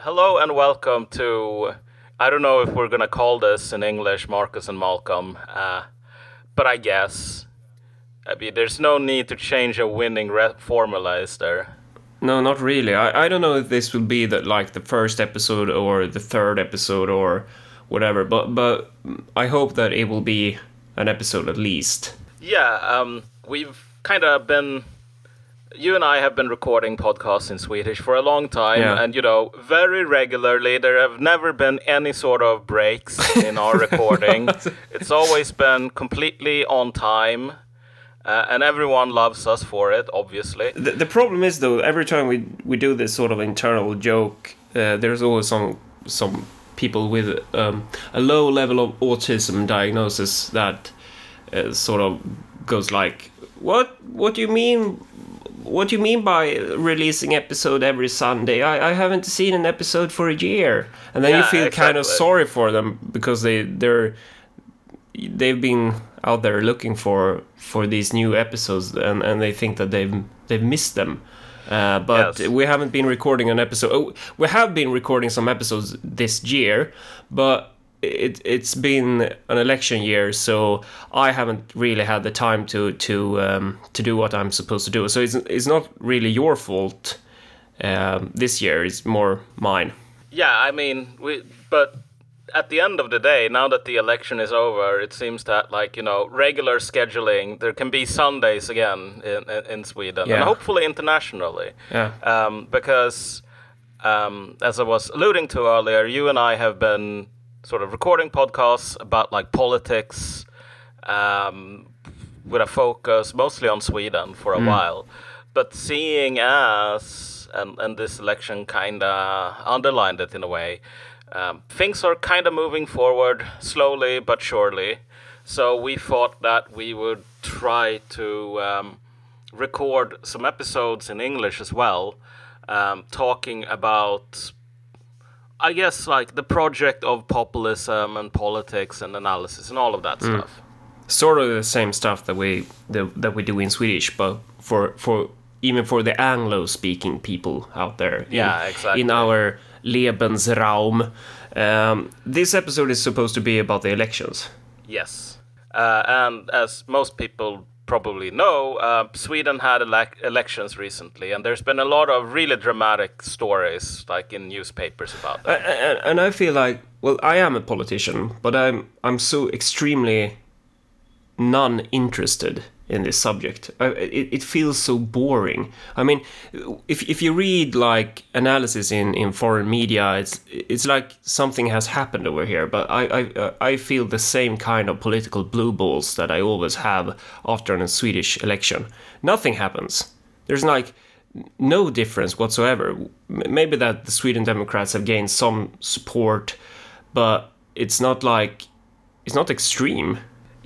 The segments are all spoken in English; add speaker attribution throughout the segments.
Speaker 1: Hello and welcome to. I don't know if we're gonna call this in English Marcus and Malcolm, uh, but I guess. I mean, there's no need to change a winning re- formula, is there?
Speaker 2: No, not really. I, I don't know if this will be the like the first episode or the third episode or whatever, but but I hope that it will be an episode at least.
Speaker 1: Yeah, um, we've kind of been. You and I have been recording podcasts in Swedish for a long time,
Speaker 2: Yeah.
Speaker 1: and you know, very regularly. There have never been any sort of breaks in our recording. It's always been completely on time, uh, and everyone loves us for it, obviously.
Speaker 2: The, the problem is though, every time we we do this sort of internal joke, uh, there's always some some people with um, a low level of autism diagnosis that uh, sort of goes like, "What? What do you mean? What do you mean by releasing episode every Sunday? I, I haven't seen an episode for a year." And then you
Speaker 1: Yeah,
Speaker 2: feel kind of sorry for them because they they're they've been out there looking for for these new episodes and, and they think that they've they've missed them uh, but
Speaker 1: Yes.
Speaker 2: we haven't been recording an episode oh, we have been recording some episodes this year but it, it's been an election year so I haven't really had the time to to um, to do what I'm supposed to do so it's, it's not really your fault um, this year is more mine
Speaker 1: Yeah, I mean, we. But at the end of the day, now that the election is over, it seems that like you know regular scheduling, there can be Sundays again in in, Sweden
Speaker 2: Yeah.
Speaker 1: and hopefully internationally.
Speaker 2: Yeah.
Speaker 1: Um, because um, as I was alluding to earlier, you and I have been sort of recording podcasts about like politics. Um, with a focus mostly on Sweden for a while. But seeing as, and, and this election kind of underlined it in a way, um, things are kind of moving forward slowly but surely. So we thought that we would try to um, record some episodes in English as well, um, talking about I guess like the project of populism and politics and analysis and all of that stuff.
Speaker 2: sort of the same stuff that we the, that we do in Swedish, but for for even for the Anglo-speaking people out there. in-
Speaker 1: Yeah, exactly.
Speaker 2: In our Lebensraum, um, this episode is supposed to be about the elections.
Speaker 1: Yes. Uh, and as most people probably know, uh, Sweden had elec elections recently, and there's been a lot of really dramatic stories, like in newspapers about that.
Speaker 2: and, and I feel like, well, I am a politician, but I'm I'm so extremely non-interested in this subject. I, it, it feels so boring. I mean, if if you read like analysis in, in foreign media, it's it's like something has happened over here. But I I, uh, I feel the same kind of political blue balls that I always have after a Swedish election. Nothing happens. There's like no difference whatsoever. Maybe that the Sweden Democrats have gained some support, but it's not like it's not extreme.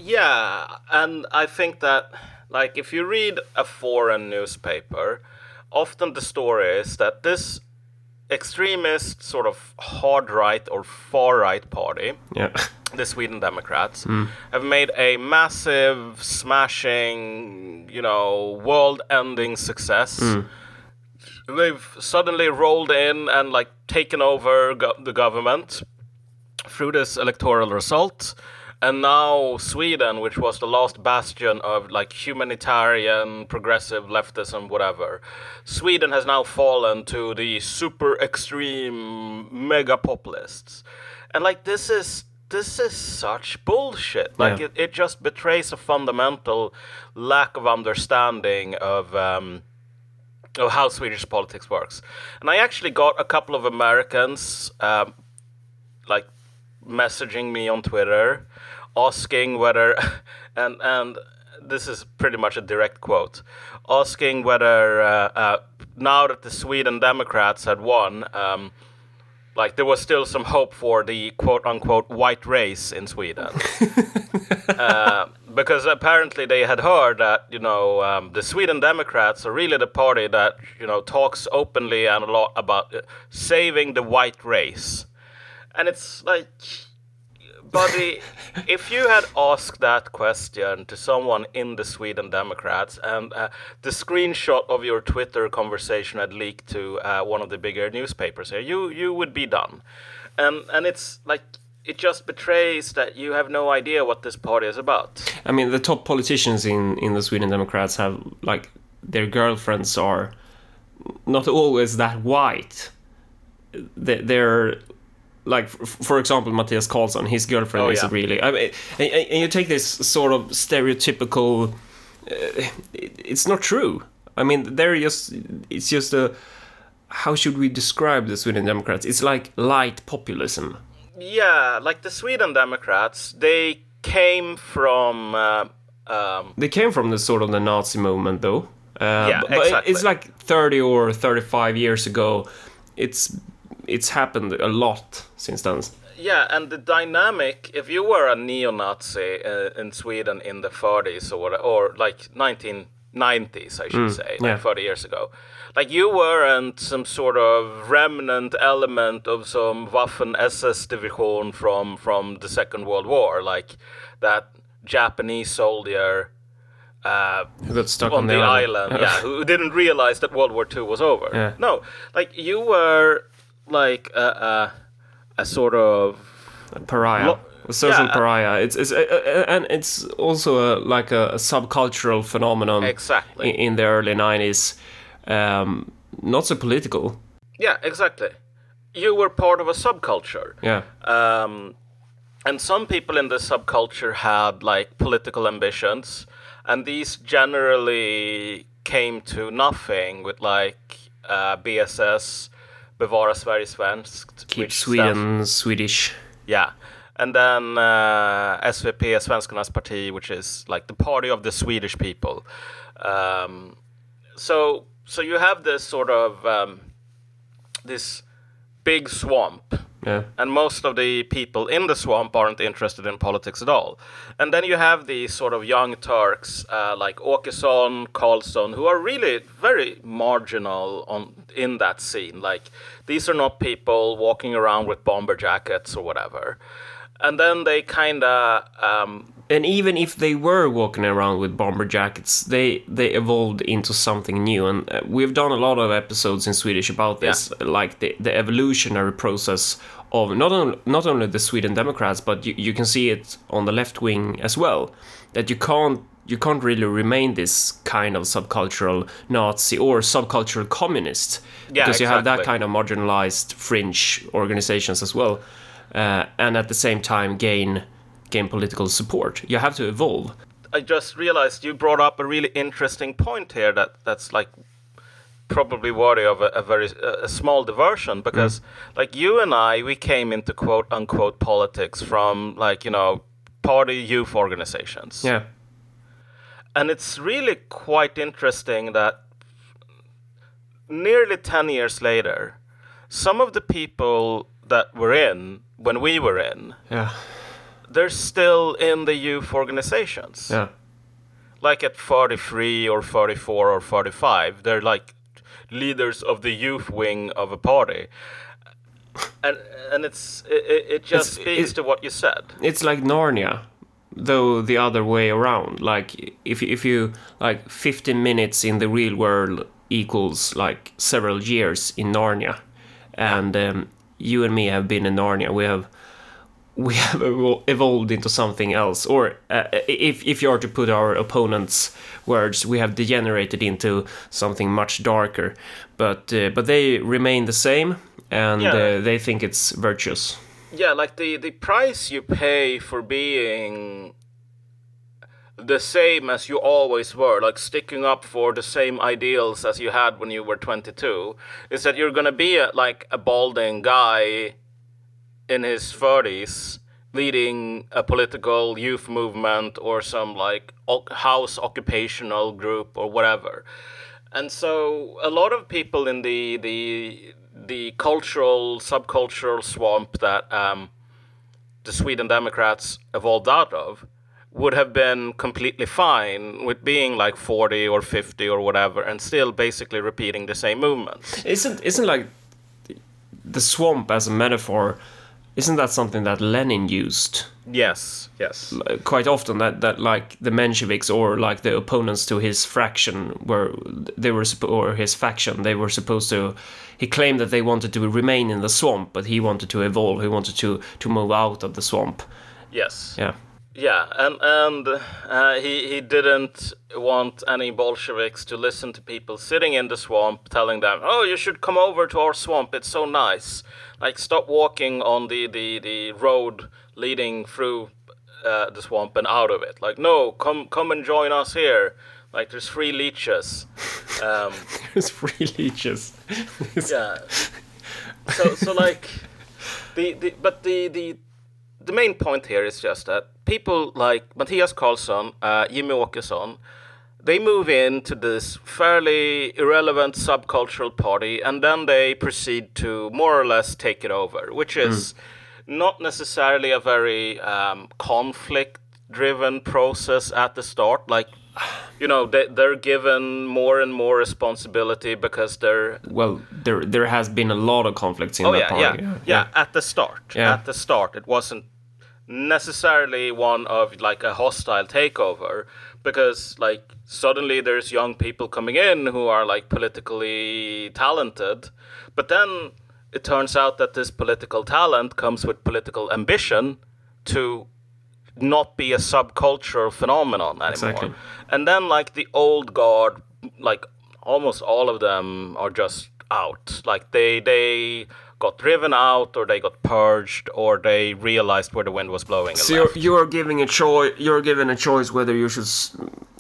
Speaker 1: Yeah, and I think that, like, if you read a foreign newspaper, often the story is that this extremist, sort of hard right or far right party,
Speaker 2: Yeah.
Speaker 1: the Sweden Democrats, mm. have made a massive, smashing, you know, world ending success. Mm. They've suddenly rolled in and, like, taken over go- the government through this electoral result. And now Sweden, which was the last bastion of like humanitarian, progressive leftism, whatever, Sweden has now fallen to the super extreme mega populists. And like this is this is such bullshit. Like
Speaker 2: Yeah.
Speaker 1: it, it just betrays a fundamental lack of understanding of um, of how Swedish politics works. And I actually got a couple of Americans um, like messaging me on Twitter, asking whether, and and this is pretty much a direct quote, asking whether uh, uh, now that the Sweden Democrats had won, um, like there was still some hope for the quote unquote white race in Sweden. Uh, because apparently they had heard that you know um, the Sweden Democrats are really the party that you know talks openly and a lot about uh, saving the white race, and it's like buddy, if you had asked that question to someone in the Sweden Democrats and uh, the screenshot of your Twitter conversation had leaked to uh, one of the bigger newspapers here, you you would be done. And and it's like it just betrays that you have no idea what this party is about.
Speaker 2: I mean, the top politicians in in the Sweden Democrats have like their girlfriends are not always that white. They- They're like, for example, Mattias Karlsson, his girlfriend
Speaker 1: Oh,
Speaker 2: is
Speaker 1: yeah.
Speaker 2: really. I mean, and, and you take this sort of stereotypical. Uh, it, it's not true. I mean, they're just. It's just a. How should we describe the Sweden Democrats? It's like light populism.
Speaker 1: Yeah, like the Sweden Democrats, they came from. Uh, um,
Speaker 2: They came from the sort of the Nazi movement, though. Uh,
Speaker 1: Yeah,
Speaker 2: but
Speaker 1: exactly.
Speaker 2: it's like 30 or 35 years ago. It's it's happened a lot since then.
Speaker 1: Yeah, and the dynamic, if you were a neo-Nazi uh, in Sweden in the 40s or or like 1990s, I should say, like
Speaker 2: yeah.
Speaker 1: 30 years ago, like you weren't some sort of remnant element of some Waffen SS division from from the Second World War, like that Japanese soldier uh,
Speaker 2: Who got stuck
Speaker 1: on, the, island, yeah, who didn't realize that World War II was over.
Speaker 2: Yeah.
Speaker 1: No, like you were like a, a, a sort of
Speaker 2: pariah.
Speaker 1: Lo-
Speaker 2: a social
Speaker 1: yeah, uh,
Speaker 2: pariah. It's, it's uh, uh, and it's also a, like a, a subcultural phenomenon
Speaker 1: Exactly.
Speaker 2: in, in the early 90s. Um, not so political.
Speaker 1: yeah, exactly. You were part of a subculture.
Speaker 2: Yeah.
Speaker 1: Um, and some people in the subculture had like political ambitions, and these generally came to nothing with like uh, BSS, Bevara Sverige Svenskt,
Speaker 2: Keep Sweden Swedish.
Speaker 1: Yeah. And then uh, SVP, Svenskarnas parti, which is like the party of the Swedish people. Um, so, so you have this sort of um, this big swamp,
Speaker 2: Yeah.
Speaker 1: and most of the people in the swamp aren't interested in politics at all. And then you have these sort of young Turks uh, like Åkesson, Karlsson, who are really very marginal on in that scene. Like these are not people walking around with bomber jackets or whatever. And then they kind of um,
Speaker 2: And even if they were walking around with bomber jackets, they they evolved into something new. And uh, we've done a lot of episodes in Swedish about this, like the, the evolutionary process of not only not only the Sweden Democrats, but you, you can see it on the left wing as well. That you can't you can't really remain this kind of subcultural Nazi or subcultural communist
Speaker 1: Yeah,
Speaker 2: because you have that kind of marginalized fringe organizations as well, uh, and at the same time gain gain political support. You have to evolve.
Speaker 1: I just realized you brought up a really interesting point here that that's like probably worthy of a, a very a small diversion because mm. like you and I we came into quote unquote politics from like you know party youth organizations
Speaker 2: Yeah,
Speaker 1: and it's really quite interesting that nearly 10 years later some of the people that were in when we were in
Speaker 2: yeah,
Speaker 1: they're still in the youth organizations
Speaker 2: yeah.
Speaker 1: like at 43 or 44 or 45 they're like leaders of the youth wing of a party and and it's it, it- just
Speaker 2: It's-
Speaker 1: speaks
Speaker 2: it-
Speaker 1: to what you said
Speaker 2: It's like Narnia, though the other way around. Like if if you like 15 minutes in the real world equals like several years in Narnia, and um, you and me have been in Narnia. We have we have evolved into something else. Or uh, if if you are to put our opponents' words, we have degenerated into something much darker. But uh, but they remain the same, and
Speaker 1: Yeah.
Speaker 2: uh, they think it's virtuous.
Speaker 1: yeah like the the price you pay for being the same as you always were like sticking up for the same ideals as you had when you were 22 is that you're going to be a, like a balding guy in his 30s leading a political youth movement or some like house occupational group or whatever and so a lot of people in the the the cultural subcultural swamp that um, the Sweden Democrats evolved out of would have been completely fine with being like 40 or 50 or whatever and still basically repeating the same movements.
Speaker 2: Isn't isn't like the swamp as a metaphor? Isn't that something that Lenin used
Speaker 1: Yes, yes.
Speaker 2: quite often? That that like the Mensheviks or like the opponents to his fraction were they were or his faction they were supposed to. He claimed that they wanted to remain in the swamp, but he wanted to evolve. He wanted to to move out of the swamp.
Speaker 1: Yes.
Speaker 2: Yeah.
Speaker 1: Yeah, and and uh, he he didn't want any Bolsheviks to listen to people sitting in the swamp telling them, "Oh, you should come over to our swamp. It's so nice. Like, stop walking on the the the road leading through uh, the swamp and out of it. Like, no, come come and join us here. Like, there's free leeches. Um,
Speaker 2: There's free leeches.
Speaker 1: yeah. So so like the, the but the the the main point here is just that people like Mattias Karlsson, uh, Jimmy Åkesson, they move into this fairly irrelevant subcultural party and then they proceed to more or less take it over, which is not necessarily a very um, conflict driven process at the start. Like, you know, they, they're given more and more responsibility because they're
Speaker 2: Well, there there has been a lot of conflicts in
Speaker 1: Oh
Speaker 2: that
Speaker 1: yeah,
Speaker 2: party.
Speaker 1: yeah, yeah, At the start,
Speaker 2: Yeah.
Speaker 1: at the start, it wasn't necessarily one of like a hostile takeover because like suddenly there's young people coming in who are like politically talented, but then it turns out that this political talent comes with political ambition to not be a subcultural phenomenon anymore.
Speaker 2: Exactly.
Speaker 1: And then like the old guard, like almost all of them are just out. Like they they got driven out or they got purged or they realized where the wind was blowing.
Speaker 2: So you're, you're giving a choice. You're given a choice whether you should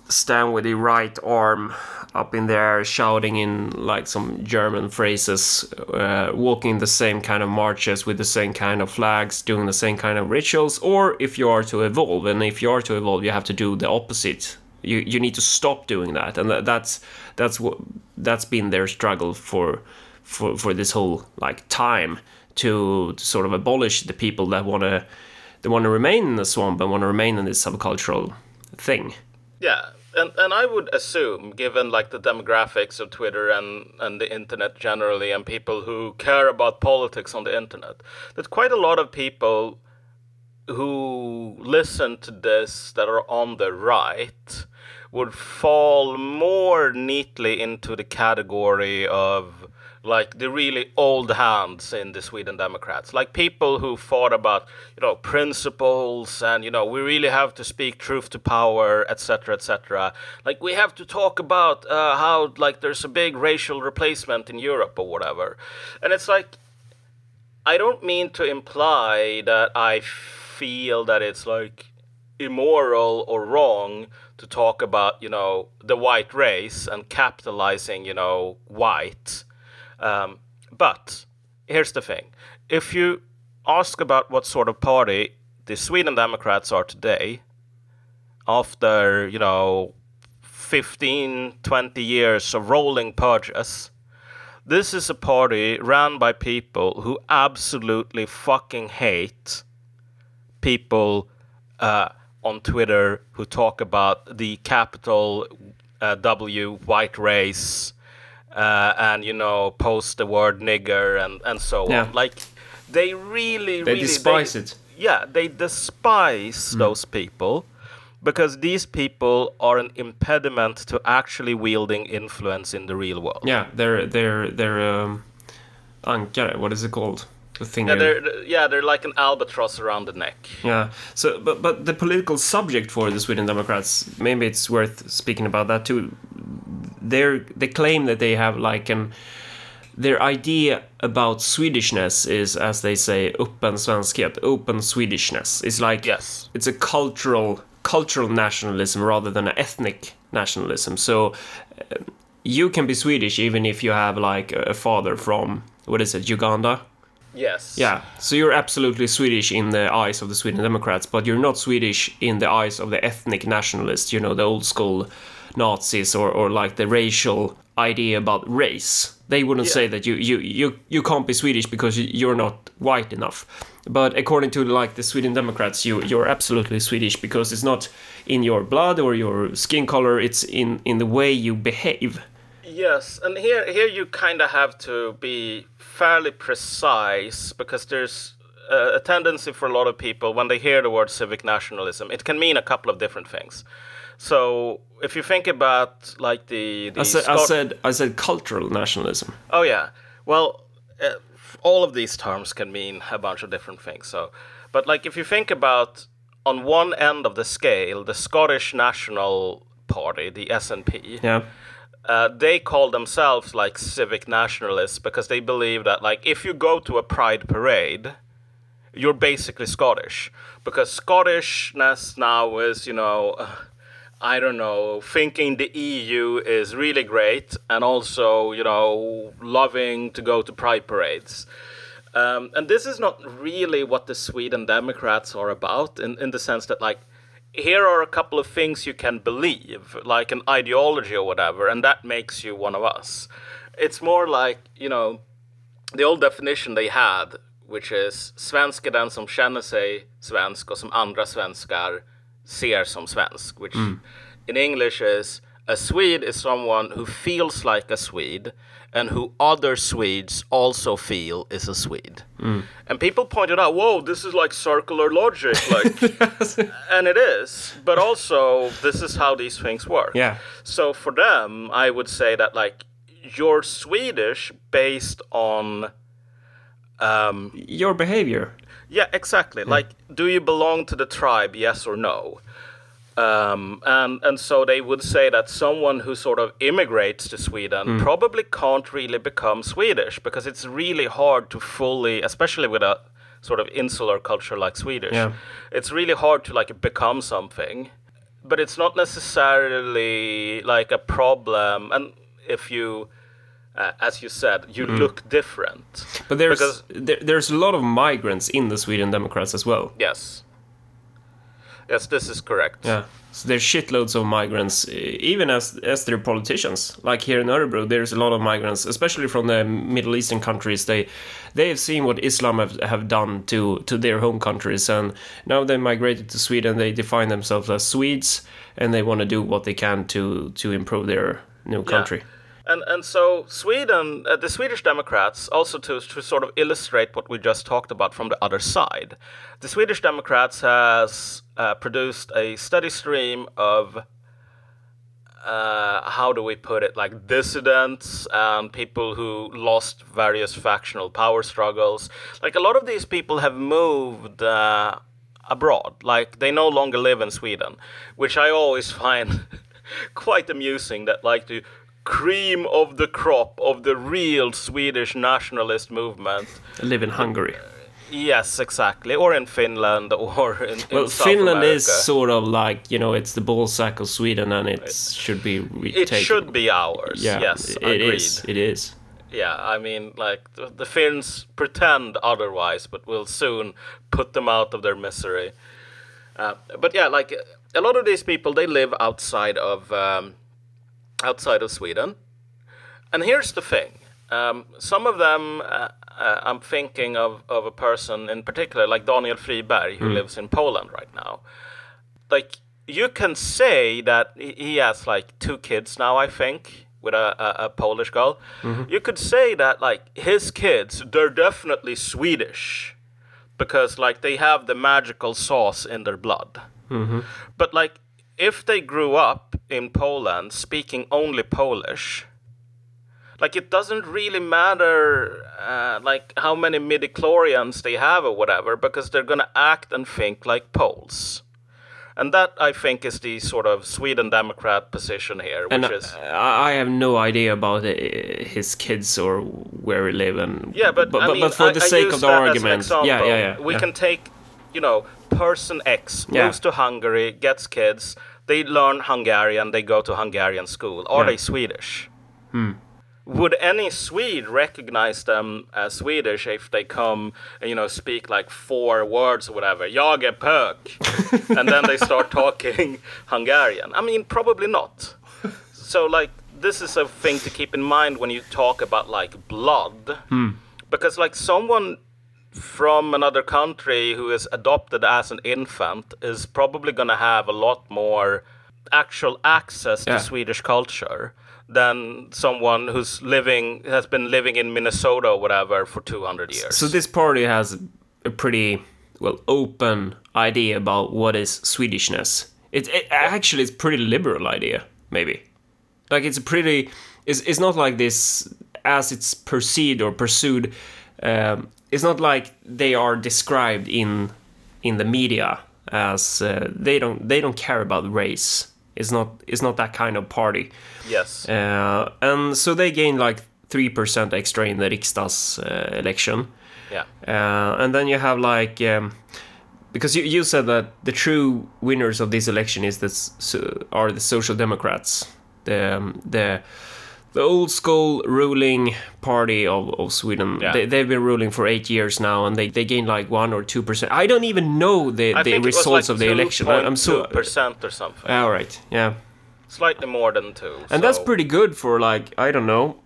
Speaker 2: stand with the right arm up in the air, shouting in like some German phrases, uh, walking the same kind of marches with the same kind of flags, doing the same kind of rituals, or if you are to evolve. And if you are to evolve, you have to do the opposite. You you need to stop doing that, and tha- that's that's what that's been their struggle for for for this whole like time to, to sort of abolish the people that want to they want to remain in the swamp and want to remain in this subcultural thing.
Speaker 1: Yeah, and and I would assume, given like the demographics of Twitter and and the internet generally, and people who care about politics on the internet, that quite a lot of people who listen to this that are on the right would fall more neatly into the category of like the really old hands in the Sweden Democrats, like people who fought about you know principles and you know we really have to speak truth to power, etc., etc. Like we have to talk about uh, how like there's a big racial replacement in Europe or whatever, and it's like I don't mean to imply that I feel that it's like immoral or wrong to talk about, you know, the white race and capitalizing, you know, white. Um, but here's the thing. If you ask about what sort of party the Sweden Democrats are today, after, you know, 15, 20 years of rolling purges, this is a party ran by people who absolutely fucking hate people uh, on Twitter who talk about the capital uh, W white race uh, and you know post the word nigger and and so
Speaker 2: Yeah.
Speaker 1: on. Like they really,
Speaker 2: They
Speaker 1: really
Speaker 2: despise it.
Speaker 1: Yeah, they despise those people because these people are an impediment to actually wielding influence in the real world.
Speaker 2: Yeah, they're they're they're um, ankare. What is it called?
Speaker 1: Yeah, they're yeah, they're like an albatross around the neck.
Speaker 2: Yeah. So, but but the political subject for the Sweden Democrats, maybe it's worth speaking about that too. They're they claim that they have like an their idea about Swedishness is, as they say, open svenskhet, open Swedishness. It's like
Speaker 1: Yes.
Speaker 2: it's a cultural cultural nationalism rather than an ethnic nationalism. So uh, you can be Swedish even if you have like a father from what is it, Uganda?
Speaker 1: Yes.
Speaker 2: Yeah, so you're absolutely Swedish in the eyes of the Sweden Democrats, but you're not Swedish in the eyes of the ethnic nationalists, you know, the old school Nazis or, or like the racial idea about race. They wouldn't
Speaker 1: Yeah.
Speaker 2: say that you, you, you, you can't be Swedish because you- you're not white enough. But according to like the Sweden Democrats, you you're absolutely Swedish because it's not in your blood or your skin color, it's in, in the way you behave.
Speaker 1: Yes, and here here you kind of have to be fairly precise because there's a tendency for a lot of people when they hear the word civic nationalism, it can mean a couple of different things. So if you think about like the, the
Speaker 2: I said, I said, I said cultural nationalism.
Speaker 1: Oh yeah. Well, uh, all of these terms can mean a bunch of different things. So, but like if you think about on one end of the scale, the Scottish National Party, the SNP,
Speaker 2: Yeah.
Speaker 1: Uh, they call themselves like civic nationalists because they believe that like if you go to a pride parade, you're basically Scottish because Scottishness now is you know. I don't know, thinking the EU is really great and also, you know, loving to go to pride parades. Um, and this is not really what the Sweden Democrats are about, in, in the sense that, like, here are a couple of things you can believe, like an ideology or whatever, and that makes you one of us. It's more like, you know, the old definition they had, which is svensk är den som känner sig svensk och som andra svenskar ser som svensk, which mm. in English is a Swede is someone who feels like a Swede and who other Swedes also feel is a Swede. And people pointed out, whoa, this is like circular logic, like, and it is. But also, this is how these things work.
Speaker 2: Yeah.
Speaker 1: So for them, I would say that like you're Swedish based on um,
Speaker 2: Your behavior.
Speaker 1: yeah, exactly. Like, do you belong to the tribe? Yes or no? Um, and and so they would say that someone who sort of immigrates to Sweden probably can't really become Swedish because it's really hard to fully, especially with a sort of insular culture like Swedish,
Speaker 2: Yeah.
Speaker 1: it's really hard to like become something. But it's not necessarily like a problem. And if you, uh, as you said, you look different.
Speaker 2: But there's
Speaker 1: Because-
Speaker 2: there, there's a lot of migrants in the Sweden Democrats as well.
Speaker 1: Yes. Yes, this is correct.
Speaker 2: Yeah. So there's shitloads of migrants, even as as they're politicians. Like here in Örebro, there's a lot of migrants, especially from the Middle Eastern countries. They they have seen what Islam have, have done to to their home countries, and now they migrated to Sweden. They define themselves as Swedes, and they want to do what they can to to improve their new country.
Speaker 1: And and so Sweden, uh, the Swedish Democrats, also to to sort of illustrate what we just talked about from the other side, the Swedish Democrats has uh, produced a steady stream of uh, how do we put it, like dissidents and people who lost various factional power struggles. Like a lot of these people have moved uh, abroad. Like they no longer live in Sweden, which I always find quite amusing. That like the cream of the crop of the real Swedish nationalist movement.
Speaker 2: Live in Hungary.
Speaker 1: Yes, exactly. Or in Finland, or in,
Speaker 2: Well, Finland is sort of like you know it's the ball sack of Sweden, and it should be retaken.
Speaker 1: It should be ours.
Speaker 2: Yeah,
Speaker 1: yes,
Speaker 2: it
Speaker 1: agreed.
Speaker 2: is. It is.
Speaker 1: Yeah, I mean, like the, the Finns pretend otherwise, but we'll soon put them out of their misery. Uh, but yeah, like a lot of these people, they live outside of um, outside of Sweden. And here's the thing: um, some of them, uh, uh, I'm thinking of of a person in particular, like Daniel Friberg, who lives in Poland right now. Like you can say that he has like two kids now, I think, with a, a, a Polish girl. You could say that like his kids, they're definitely Swedish because like they have the magical sauce in their blood. But like if they grew up in Poland speaking only Polish, like it doesn't really matter uh, like how many midichlorians they have or whatever because they're gonna act and think like Poles. And that I think is the sort of Sweden Democrat position here, which
Speaker 2: And
Speaker 1: is
Speaker 2: I I have no idea about uh, his kids or where he live and
Speaker 1: Yeah, but
Speaker 2: but,
Speaker 1: I mean,
Speaker 2: but for
Speaker 1: I-
Speaker 2: the sake of the argument,
Speaker 1: example.
Speaker 2: yeah, yeah, yeah.
Speaker 1: We
Speaker 2: yeah.
Speaker 1: can take, you know, person X
Speaker 2: Yeah.
Speaker 1: moves to Hungary, gets kids, they learn Hungarian, they go to Hungarian school. Are
Speaker 2: Yeah.
Speaker 1: they Swedish? Hmm. Would any Swede recognize them as Swedish if they come and you know speak like four words or whatever? Jag är pök, and then they start talking Hungarian. I mean, probably not. So like this is a thing to keep in mind when you talk about like blood, hmm. because like someone from another country who is adopted as an infant is probably going to have a lot more actual access to Swedish culture than someone who's living has been living in Minnesota or whatever for 200 years.
Speaker 2: So this party has a pretty well open idea about what is Swedishness. It, it actually is pretty liberal idea, maybe. Like it's a pretty. It's it's not like this as it's perceived or pursued. Um, it's not like they are described in in the media as uh, they don't they don't care about race. It's not it's not that kind of party.
Speaker 1: Yes.
Speaker 2: Uh, and so they gained like three percent extra in the Riksdags uh, election.
Speaker 1: yeah.
Speaker 2: Uh, and then you have like um, because you, you said that the true winners of this election is this so, are the social democrats the um, the the old school ruling party of, of Sweden.
Speaker 1: Yeah.
Speaker 2: They, they've been ruling for eight years now, and they, they gained like one or two percent. I don't even know the,
Speaker 1: I
Speaker 2: the results
Speaker 1: like
Speaker 2: of the election. I, I'm so
Speaker 1: percent or something.
Speaker 2: all right, yeah,
Speaker 1: Slightly more than two.
Speaker 2: and that's pretty good for like I don't know,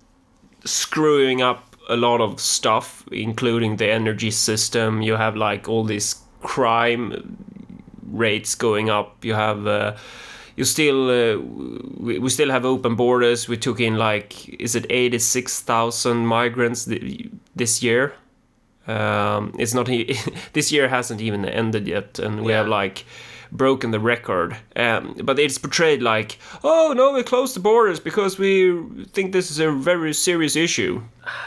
Speaker 2: screwing up a lot of stuff, including the energy system. You have like all these crime rates going up. You have. Uh, you still, uh, we, we still have open borders. We took in like, is it eighty six thousand migrants th- this year? Um, it's not this year hasn't even ended yet, and we
Speaker 1: Yeah.
Speaker 2: have like broken the record. Um, but it's portrayed like, oh no, we closed the borders because we think this is a very serious issue.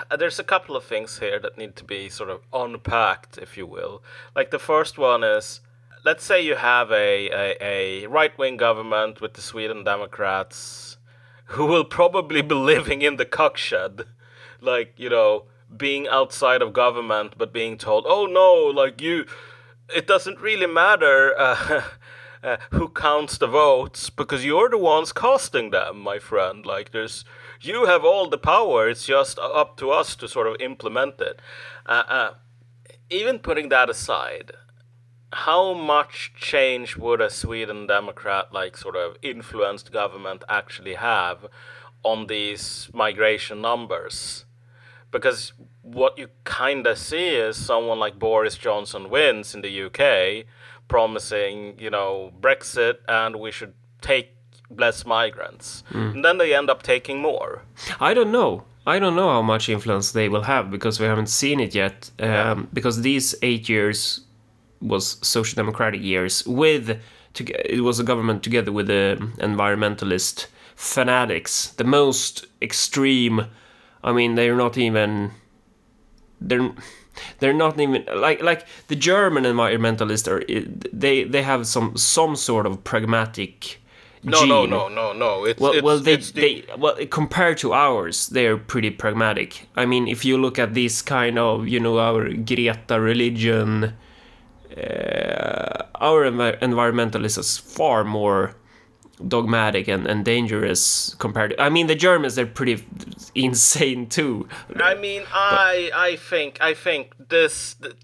Speaker 1: Uh, there's a couple of things here that need to be sort of unpacked, if you will. Like the first one is, let's say you have a, a, a right wing government with the Sweden Democrats, who will probably be living in the cock shed, like you know, being outside of government, but being told, oh no, like you, it doesn't really matter. Uh, uh, who counts the votes because you're the ones casting them, my friend. Like, there's you have all the power. It's just up to us to sort of implement it. Uh, uh, even putting that aside, how much change would a Sweden Democrat like sort of influenced government actually have on these migration numbers? Because what you kind of see is someone like Boris Johnson wins in the UK, promising, you know, Brexit and we should take less migrants. And then they end up taking more.
Speaker 2: I don't know. I don't know how much influence they will have because we haven't seen it yet. Um, Because these eight years was social democratic years with to, it was a government together with the environmentalist fanatics, the most extreme. I mean, they're not even they're they're not even like like the German environmentalists are they they have some some sort of pragmatic.
Speaker 1: No, no,
Speaker 2: gene.
Speaker 1: no, no, no. It's,
Speaker 2: Well,
Speaker 1: it's,
Speaker 2: well, they,
Speaker 1: the,
Speaker 2: they well compared to ours, they're pretty pragmatic. I mean, if you look at this kind of, you know, our Greta religion, uh, our envi- environmentalists is far more dogmatic and, and dangerous compared. To, I mean, the Germans they're pretty insane too.
Speaker 1: I mean, I I think I think this. th-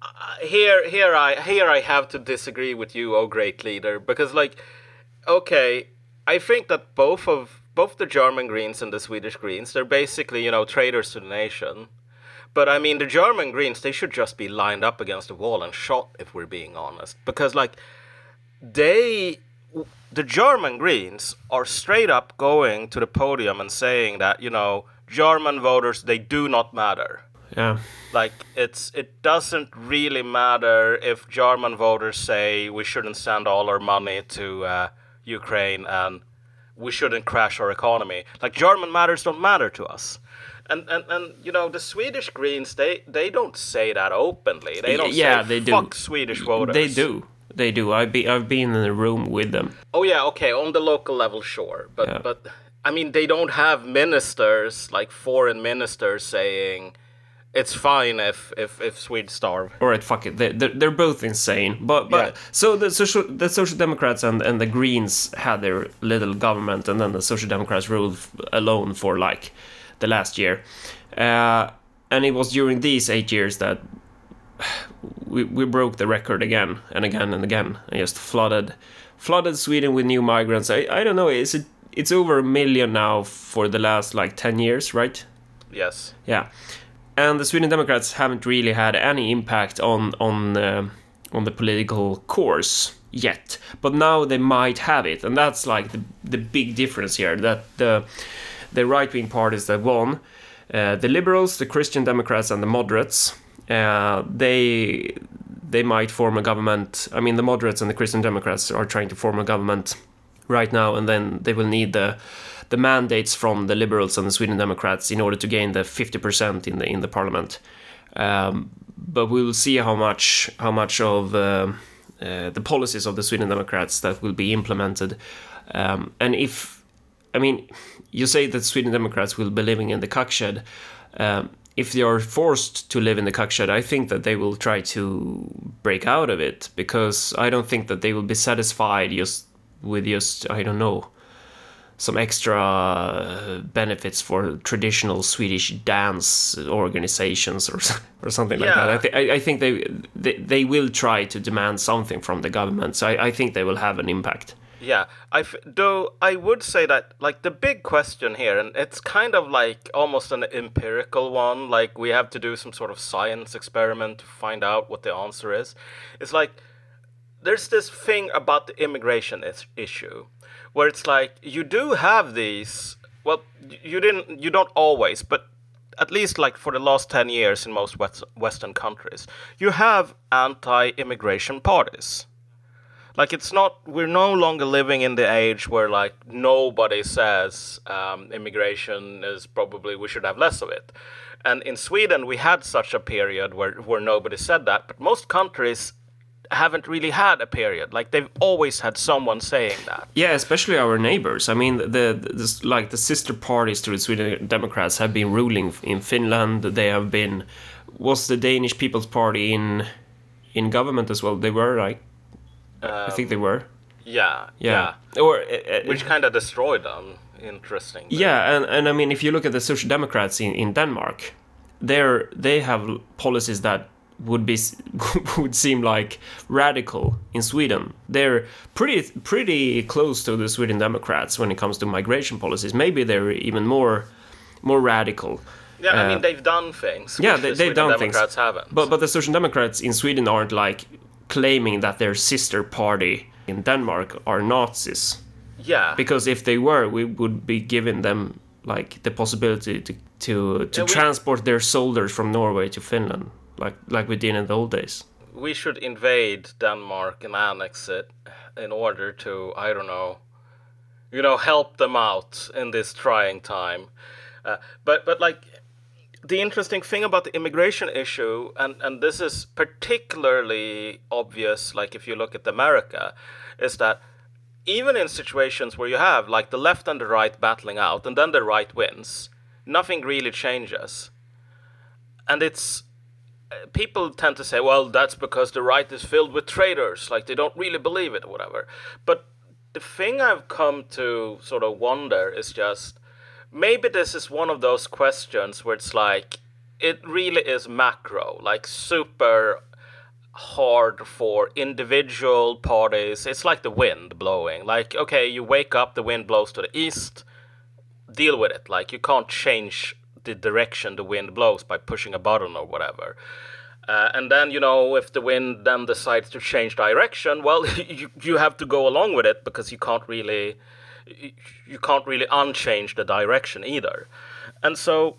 Speaker 1: uh, here here I here I have to disagree with you, oh great leader, because like, okay, I think that both of both the German Greens and the Swedish Greens, they're basically you know traitors to the nation. But I mean, the German Greens, they should just be lined up against the wall and shot, if we're being honest, because like, they the German Greens are straight up going to the podium and saying that you know German voters they do not matter.
Speaker 2: Yeah,
Speaker 1: Like it's it doesn't really matter if German voters say we shouldn't send all our money to uh, Ukraine and we shouldn't crash our economy. Like German matters don't matter to us. And, and, and you know the Swedish Greens they, they don't say that openly. They don't
Speaker 2: yeah,
Speaker 1: say
Speaker 2: they do.
Speaker 1: fuck Swedish voters.
Speaker 2: they do. They do. I've be I've been in a room with them.
Speaker 1: Oh yeah, okay, on the local level, sure, but
Speaker 2: Yeah.
Speaker 1: but I mean they don't have ministers like foreign ministers saying it's fine if if if Swedes starve.
Speaker 2: All right, fuck it. They, they're, they're both insane. But but
Speaker 1: Yeah.
Speaker 2: so the social the social democrats and and the Greens had their little government, and then the social democrats ruled alone for like the last year, uh, and it was during these eight years that we we broke the record again and again and again, and just flooded flooded Sweden with new migrants. I I don't know. Is it it's over a million now for the last like ten years, right?
Speaker 1: Yes.
Speaker 2: Yeah, and the Sweden Democrats haven't really had any impact on on uh, on the political course yet, but now they might have it, and that's like the the big difference here. That the the right wing parties that won, uh, the Liberals, the Christian Democrats, and the Moderates. uh, they they might form a government. I mean, the moderates and the Christian Democrats are trying to form a government right now, and then they will need the the mandates from the Liberals and the Sweden Democrats in order to gain the 50% in the in the parliament. Um, but we will see how much how much of uh, uh, the policies of the Sweden Democrats that will be implemented, um, and if I mean, you say that Sweden Democrats will be living in the cuckshed. Um, if they are forced to live in the cuckshed, I think that they will try to break out of it because I don't think that they will be satisfied just with just I don't know some extra uh, benefits for traditional Swedish dance organizations or or something like that. I, th- I, I think they, they they will try to demand something from the government. So I, I think they will have an impact.
Speaker 1: Yeah, I f- though I would say that like the big question here, and it's kind of like almost an empirical one. Like we have to do some sort of science experiment to find out what the answer is. It's like there's this thing about the immigration is- issue, where it's like you do have these. Well, you didn't. You don't always, but at least like for the last 10 years in most West- Western countries, you have anti immigration parties. Like, it's not, we're no longer living in the age where like nobody says um, immigration is probably, we should have less of it. And in Sweden, we had such a period where, where nobody said that, but most countries haven't really had a period. Like, they've always had someone saying that.
Speaker 2: Yeah, especially our neighbors. I mean, the, the this, like the sister parties to the Sweden Democrats have been ruling in Finland. They have been was the Danish People's Party in in government as well. They were like, I think they were.
Speaker 1: Yeah,
Speaker 2: Yeah, or uh, uh,
Speaker 1: Which kind of destroyed them. Interesting.
Speaker 2: yeah, and and I mean, if you look at the Social Democrats in in Denmark, they're they have policies that would be would seem like radical in Sweden. They're pretty pretty close to the Sweden Democrats when it comes to migration policies. Maybe they're even more more radical.
Speaker 1: Yeah, I
Speaker 2: Uh,
Speaker 1: mean they've done things.
Speaker 2: yeah, they,
Speaker 1: the Sweden
Speaker 2: done things.
Speaker 1: Haven't.
Speaker 2: But but the Social Democrats in Sweden aren't like claiming that their sister party in Denmark are Nazis.
Speaker 1: yeah,
Speaker 2: Because if they were, we would be giving them like the possibility to to, to
Speaker 1: Yeah, we-
Speaker 2: transport their soldiers from Norway to Finland, like like we did in the old days.
Speaker 1: we should invade Denmark and annex it in order to I don't know, you know, help them out in this trying time. Uh, but but like the interesting thing about the immigration issue, and and this is particularly obvious, like if you look at America, is that even in situations where you have like the left and the right battling out, and then the right wins, nothing really changes. And it's uh, people tend to say, well, that's because the right is filled with traitors, like they don't really believe it or whatever. But the thing I've come to sort of wonder is just maybe this is one of those questions where it's like it really is macro, like super hard for individual parties. It's like the wind blowing. Like, okay, you wake up, the wind blows to the east, deal with it. Like, you can't change the direction the wind blows by pushing a button or whatever. Uh, and then, you know, if the wind then decides to change direction, well, you, you have to go along with it because you can't really you- can't really unchange the direction either. And so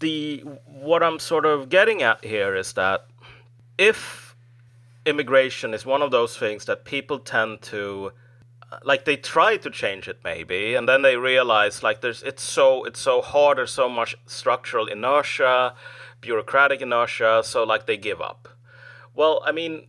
Speaker 1: the what I'm sort of getting at here is that if immigration is one of those things that people tend to uh, like they try to change it maybe and then they realize like there's it's so it's so hard there's so much structural inertia bureaucratic inertia so like they give up well i mean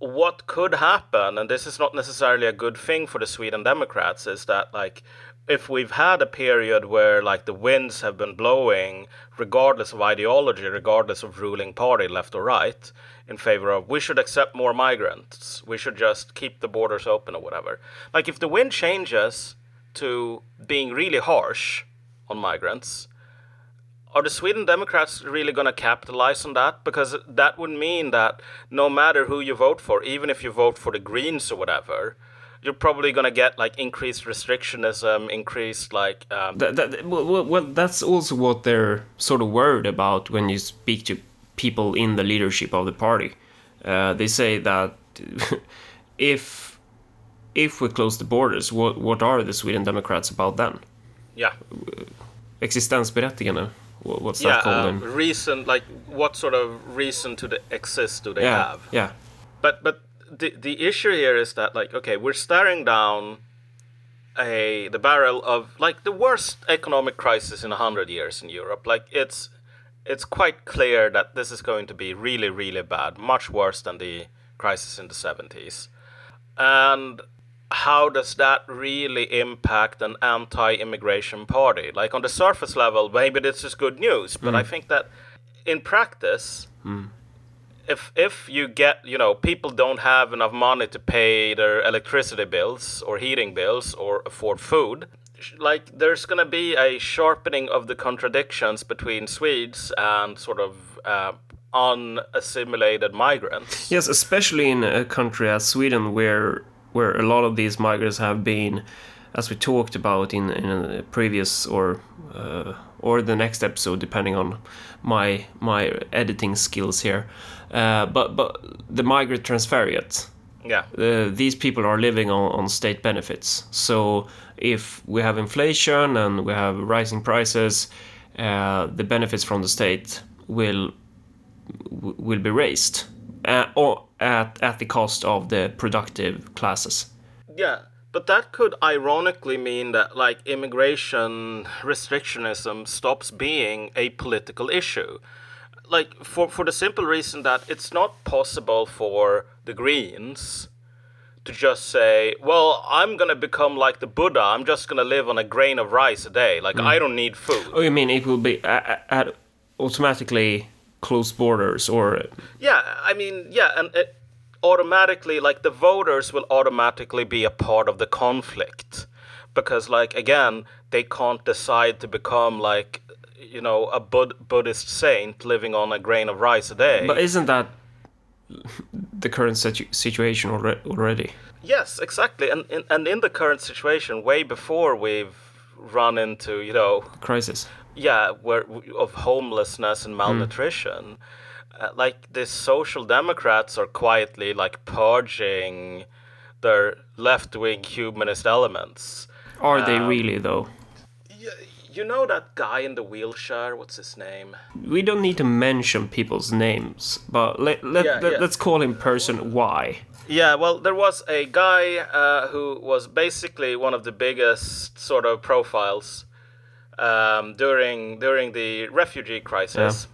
Speaker 1: what could happen and this is not necessarily a good thing for the sweden democrats is that like if we've had a period where like the winds have been blowing regardless of ideology regardless of ruling party left or right in favor of we should accept more migrants. We should just keep the borders open or whatever. Like if the wind changes to being really harsh on migrants are the Sweden Democrats really going to capitalize on that? Because that would mean that no matter who you vote for, even if you vote for the Greens or whatever, you're probably going to get like increased restrictionism, increased like um,
Speaker 2: That, that, well, well, that's also what they're sort of worried about when you speak to people in the leadership of the party. Uh, they say that if if we close the borders, what what are the Sweden Democrats about then?
Speaker 1: yeah,
Speaker 2: Existensberättigande wha- what's
Speaker 1: yeah,
Speaker 2: that called?
Speaker 1: um,
Speaker 2: then?
Speaker 1: reason like what sort of reason to the exist do they
Speaker 2: yeah,
Speaker 1: have?
Speaker 2: yeah,
Speaker 1: But but the the issue here is that like okay, we're staring down a the barrel of like the worst economic crisis in a hundred years in Europe. Like it's it's quite clear that this is going to be really really bad, much worse than the crisis in the seventies. And how does that really impact an anti-immigration party? Like on the surface level, maybe this is good news, but I think that in practice, if if you get you know people don't have enough money to pay their electricity bills or heating bills or afford food like there's going to be a sharpening of the contradictions between swedes and sort of uh, unassimilated migrants
Speaker 2: yes. Especially in a country as Sweden, where where a lot of these migrants have been, as we talked about in in a previous or uh, or the next episode, depending on my my editing skills here. Uh, but but the migrant transferiate.
Speaker 1: yeah
Speaker 2: uh, these people are living on, on state benefits. So if we have inflation and we have rising prices, uh, the benefits from the state will will be raised, Eh, uh, or at at the cost of the productive classes.
Speaker 1: Yeah, but that could ironically mean that like immigration restrictionism stops being a political issue. Like for for the simple reason that it's not possible for the Greens to just say, "Well, I'm going to become like the Buddha. I'm just going to live on a grain of rice a day. Like mm. I don't need food."
Speaker 2: Oh, you mean it will be a- a- at automatically closed borders, or
Speaker 1: Yeah, I mean, yeah, and it automatically, like, the voters will automatically be a part of the conflict. Because, like, again, they can't decide to become, like, you know, a Bud- Buddhist saint living on a grain of rice a day.
Speaker 2: but isn't that the current situ- situation alre- already?
Speaker 1: yes, exactly. And, and, and in the current situation, way before we've run into, you know,
Speaker 2: Crisis.
Speaker 1: Yeah, where of homelessness and malnutrition. Uh, like the social democrats are quietly like purging their left-wing humanist elements.
Speaker 2: Are they really though?
Speaker 1: You, you know that guy in the wheelchair? What's his name?
Speaker 2: We don't need to mention people's names, but let, let,
Speaker 1: Yeah,
Speaker 2: let,
Speaker 1: yeah.
Speaker 2: us call him person Y.
Speaker 1: Yeah, well, there was a guy uh, who was basically one of the biggest sort of profiles um, during during the refugee crisis.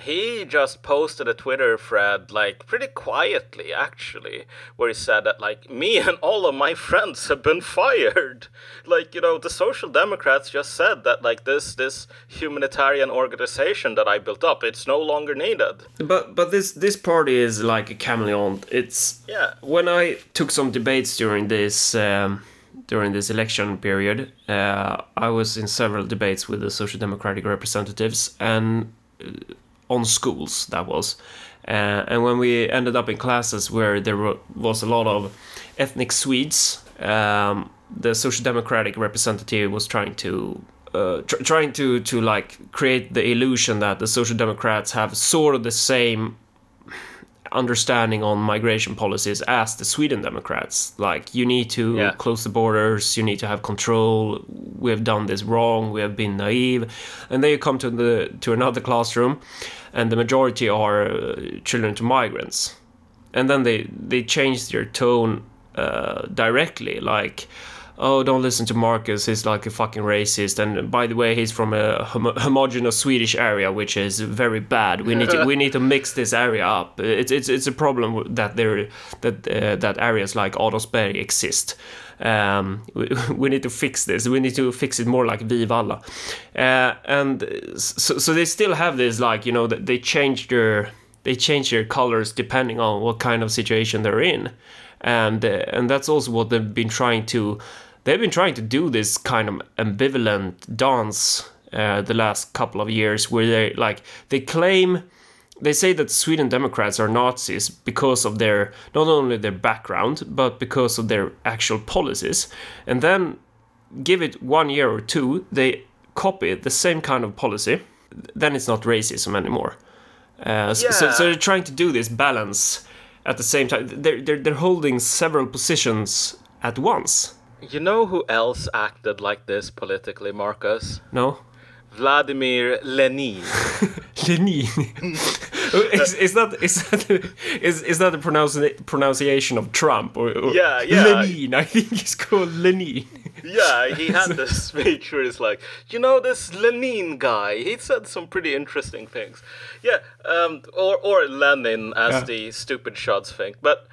Speaker 1: He just posted a Twitter thread, like pretty quietly, actually, where he said that, like, me and all of my friends have been fired. Like, you know, the Social Democrats just said that, like, this this humanitarian organization that I built up, it's no longer needed.
Speaker 2: But but this this party is like a chameleon. It's
Speaker 1: Yeah.
Speaker 2: when I took some debates during this um, during this election period, uh, I was in several debates with the Social Democratic representatives and uh, on schools that was. Uh, and when we ended up in classes where there wa- was a lot of ethnic Swedes, um, the Social Democratic representative was trying to uh, tr- trying to to like create the illusion that the Social Democrats have sort of the same understanding on migration policies as the Sweden Democrats. Like, you need to
Speaker 1: Yeah.
Speaker 2: close the borders, you need to have control. We have done this wrong. We have been naive. And then you come to the to another classroom, and the majority are uh, children to migrants. And then they they change their tone uh, directly, like. Oh, don't listen to Marcus. He's like a fucking racist. And by the way, he's from a homo- homogenous Swedish area, which is very bad. We need to we need to mix this area up. It's it's it's a problem that there that uh, that areas like Adolfsberg exist. Um, we, we need to fix this. We need to fix it more like Vivalla. Uh, and so, so they still have this like you know that they change their they change their colors depending on what kind of situation they're in and uh, and that's also what they've been trying to they've been trying to do this kind of ambivalent dance uh, the last couple of years where they like they claim they say that Sweden Democrats are Nazis because of their not only their background but because of their actual policies. And then give it one year or two they copy the same kind of policy then it's not racism anymore. Uh, so, so, so they're trying to do this balance at the same time. They're, they're, they're holding several positions at once.
Speaker 1: You know who else acted like this politically, Marcus?
Speaker 2: No?
Speaker 1: Vladimir Lenin.
Speaker 2: Lenin. is, is that is that is is that the pronounci- pronunciation of Trump or, or
Speaker 1: Yeah, yeah.
Speaker 2: Lenin? I think it's called Lenin.
Speaker 1: Yeah, he had this speech where he's like, you know, this Lenin guy, he said some pretty interesting things. Yeah, um, or or Lenin, as
Speaker 2: Yeah.
Speaker 1: the stupid shots think, but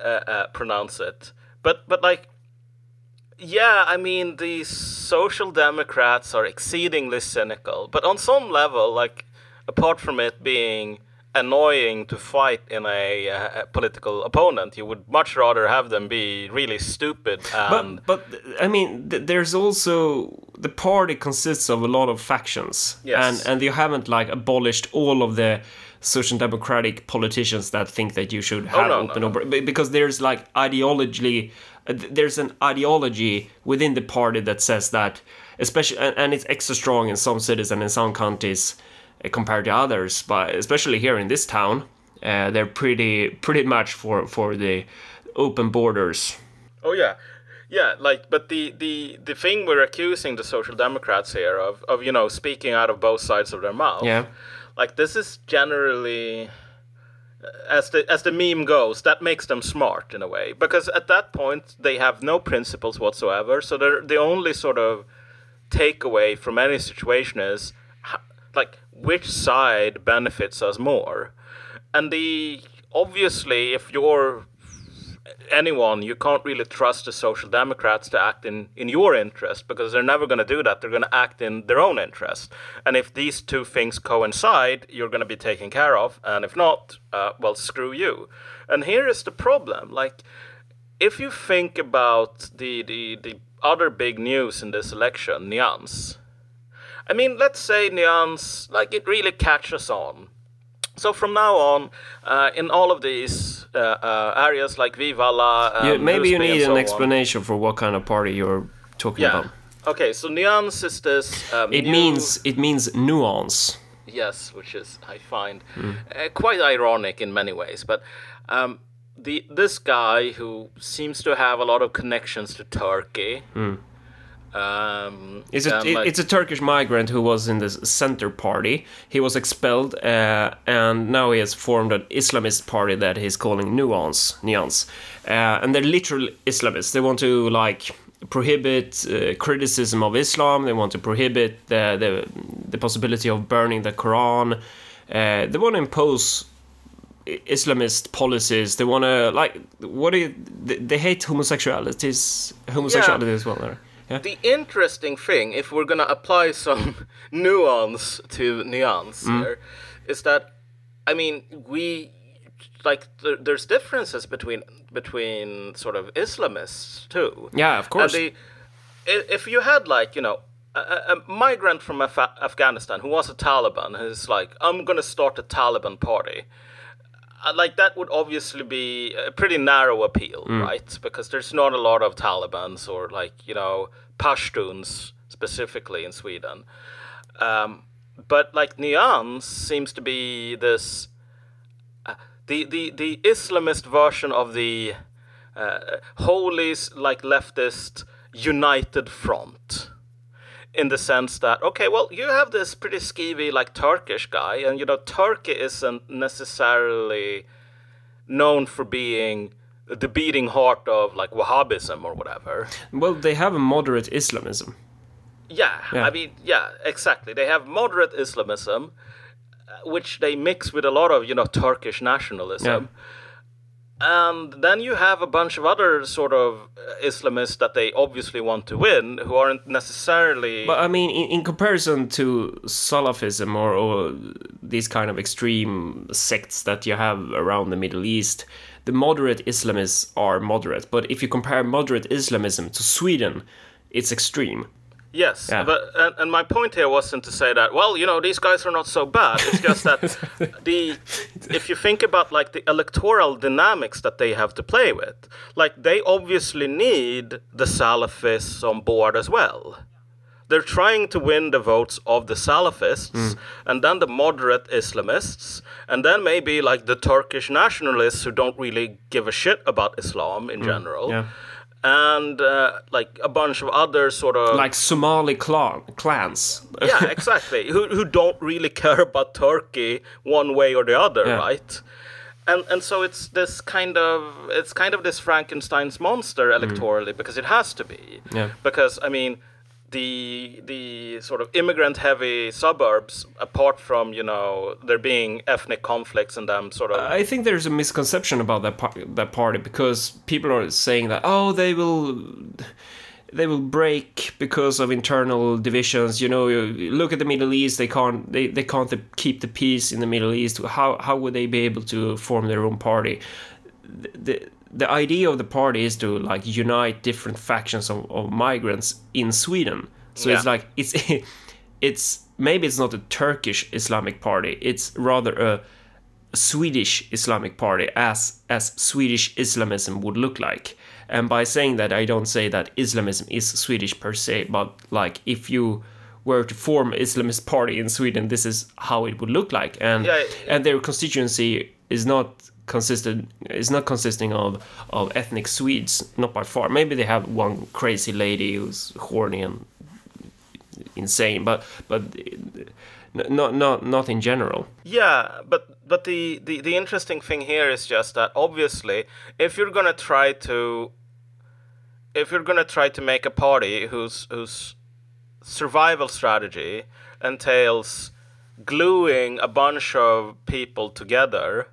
Speaker 1: uh, uh, pronounce it. But but like, yeah, I mean, the social democrats are exceedingly cynical, but on some level, like, apart from it being annoying to fight in a, uh, a political opponent, you would much rather have them be really stupid.
Speaker 2: But but I mean, th- there's also the party consists of a lot of factions,
Speaker 1: Yes.
Speaker 2: and and you haven't like abolished all of the social democratic politicians that think that you should have
Speaker 1: Oh, no, no,
Speaker 2: open
Speaker 1: no.
Speaker 2: be- because there's like ideologically uh, there's an ideology within the party that says that especially and, and it's extra strong in some cities and in some counties compared to others but especially here in this town uh, they're pretty pretty much for for the open borders
Speaker 1: Oh yeah, yeah. Like, but the the the thing we're accusing the social democrats here of of you know speaking out of both sides of their mouth.
Speaker 2: Yeah.
Speaker 1: Like this is generally. As the as the meme goes, that makes them smart in a way because at that point they have no principles whatsoever. So they're the only sort of takeaway from any situation is like which side benefits us more, and the obviously if you're anyone, you can't really trust the Social Democrats to act in, in your interest because they're never going to do that. They're going to act in their own interest. And if these two things coincide, you're going to be taken care of. And if not, uh, well, screw you. And here is the problem. Like, if you think about the, the, the other big news in this election, Nyans. I mean, let's say Nyans, like, it really catches on. So from now on, uh, in all of these uh, uh, areas like Vivalla, um,
Speaker 2: You, maybe you need
Speaker 1: so
Speaker 2: an
Speaker 1: on-
Speaker 2: explanation for what kind of party you're talking
Speaker 1: Yeah.
Speaker 2: about.
Speaker 1: Okay, so Nyans is this. Um,
Speaker 2: It
Speaker 1: new-
Speaker 2: means it means nuance.
Speaker 1: yes, which is I find uh, quite ironic in many ways. But um, the this guy who seems to have a lot of connections to Turkey. Um,
Speaker 2: It's a it-
Speaker 1: like-
Speaker 2: it's a Turkish migrant who was in the center party. He was expelled, uh, and now he has formed an Islamist party that he's calling Nuance. Nuance, uh, and they're literal Islamists. They want to like prohibit uh, criticism of Islam. They want to prohibit the the, the possibility of burning the Quran. Uh, they want to impose Islamist policies. They want to like what do you, they, they hate homosexualities homosexuality as well. Right?
Speaker 1: The interesting thing, if we're gonna apply some nuance to nuance
Speaker 2: Mm.
Speaker 1: here, is that I mean we like there, there's differences between between sort of Islamists too.
Speaker 2: Yeah, of course.
Speaker 1: And the, if you had like you know a, a a migrant from Af- Afghanistan who was a Taliban who's like I'm gonna start a Taliban party. Like that would obviously be a pretty narrow appeal, right? Because there's not a lot of Taliban's or like you know Pashtuns specifically in Sweden. Um, but like Nyans seems to be this uh, the the the Islamist version of the uh, holy like leftist united front in the sense that okay well you have this pretty skeevy like turkish guy and you know turkey isn't necessarily known for being the beating heart of like wahhabism or whatever
Speaker 2: Well, they have a moderate Islamism.
Speaker 1: yeah,
Speaker 2: Yeah.
Speaker 1: I mean, yeah, exactly. They have moderate Islamism, uh, which they mix with a lot of, you know, Turkish nationalism.
Speaker 2: Yeah.
Speaker 1: And then you have a bunch of other sort of uh, Islamists that they obviously want to win, who aren't necessarily.
Speaker 2: But I mean, in, in comparison to Salafism or, or these kind of extreme sects that you have around the Middle East, the moderate Islamists are moderate. But if you compare moderate Islamism to Sweden, it's extreme.
Speaker 1: Yes,
Speaker 2: Yeah.
Speaker 1: but and, and my point here wasn't to say that. Well, you know, these guys are not so bad. It's just that the if you think about like the electoral dynamics that they have to play with, like they obviously need the Salafists on board as well. They're trying to win the votes of the Salafists mm. and then the moderate Islamists and then maybe like the Turkish nationalists who don't really give a shit about Islam in mm. general
Speaker 2: Yeah.
Speaker 1: And uh, like a bunch of other sort of
Speaker 2: like Somali clan clans.
Speaker 1: yeah, exactly. who who don't really care about Turkey one way or the other,
Speaker 2: Yeah.
Speaker 1: right? And and so it's this kind of it's kind of this Frankenstein's monster electorally because it has to be.
Speaker 2: Mm. Yeah.
Speaker 1: Because I mean, the the sort of immigrant heavy suburbs, apart from you know there being ethnic conflicts and them sort of
Speaker 2: I think there's a misconception about that par- that party because people are saying that oh they will they will break because of internal divisions. You know, you look at the Middle East; they can't they, they can't keep the peace in the Middle East. How how would they be able to form their own party? The the, idea of the party is to like unite different factions of, of migrants in Sweden. So it's like it's it's maybe it's not a Turkish Islamic party. It's rather a Swedish Islamic party as as Swedish Islamism would look like. And by saying that, I don't say that Islamism is Swedish per se, but like if you were to form an Islamist party in Sweden, this is how it would look like. And
Speaker 1: Yeah.
Speaker 2: and their constituency is not consisted is not consisting of of ethnic Swedes, not by far. Maybe they have one crazy lady who's horny and insane, but but not not not in general.
Speaker 1: Yeah, but but the, the the interesting thing here is just that obviously if you're gonna try to if you're gonna try to make a party whose whose survival strategy entails gluing a bunch of people together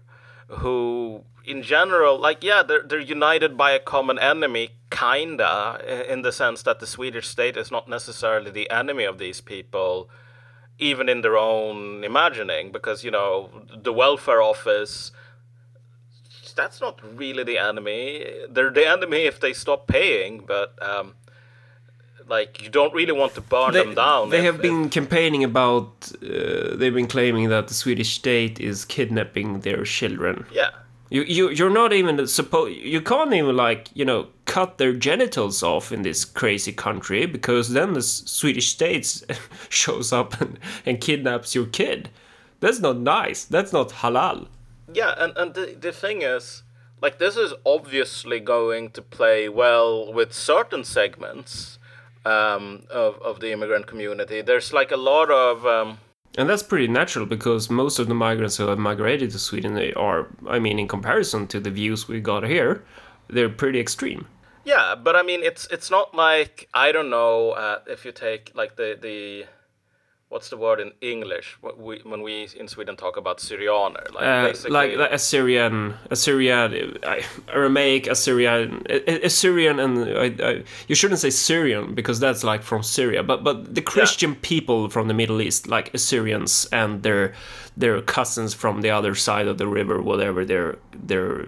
Speaker 1: who in general like yeah they're, they're united by a common enemy kinda in the sense that the swedish state is not necessarily the enemy of these people even in their own imagining because you know the welfare office that's not really the enemy. They're the enemy if they stop paying but um like you don't really want to burn them down
Speaker 2: They
Speaker 1: if-
Speaker 2: have
Speaker 1: if-
Speaker 2: been campaigning about. Uh, they've been claiming that the Swedish state is kidnapping their children.
Speaker 1: yeah
Speaker 2: You you you're not even supposed. You can't even like you know cut their genitals off in this crazy country because then the S- Swedish state shows up and, and kidnaps your kid. That's not nice. That's not halal.
Speaker 1: Yeah, and, and the, the thing is, like, this is obviously going to play well with certain segments um, of, of the immigrant community. There's like a lot of. Um,
Speaker 2: And that's pretty natural because most of the migrants who have migrated to Sweden they are, I mean, in comparison to the views we got here, they're pretty extreme.
Speaker 1: yeah, but I mean, it's it's not like I don't know uh, if you take like the the what's the word in English? When we, when we in Sweden talk about Syrianer, like
Speaker 2: Uh,
Speaker 1: basically
Speaker 2: like the Assyrian, Assyrian, uh, Aramaic, Assyrian, Assyrian, and I, I, you shouldn't say Syrian because that's like from Syria, but but the Christian people from the Middle East, like Assyrians and their their cousins from the other side of the river, whatever their their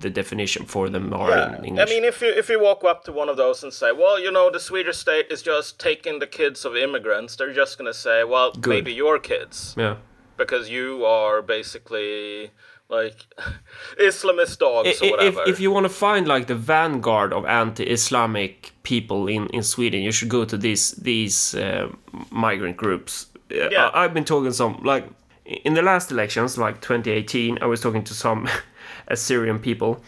Speaker 2: the definition for them are
Speaker 1: Yeah,
Speaker 2: in
Speaker 1: I mean, if you if you walk up to one of those and say, "Well, you know, the Swedish state is just taking the kids of immigrants," they're just gonna say, "Well, maybe your kids."
Speaker 2: yeah.
Speaker 1: because you are basically like Islamist dogs or
Speaker 2: if,
Speaker 1: whatever.
Speaker 2: if you want to find like the vanguard of anti-Islamic people in, in Sweden, you should go to these these uh, migrant groups.
Speaker 1: Yeah.
Speaker 2: I, have been talking some like in the last elections, like 2018. I was talking to some Assyrian people,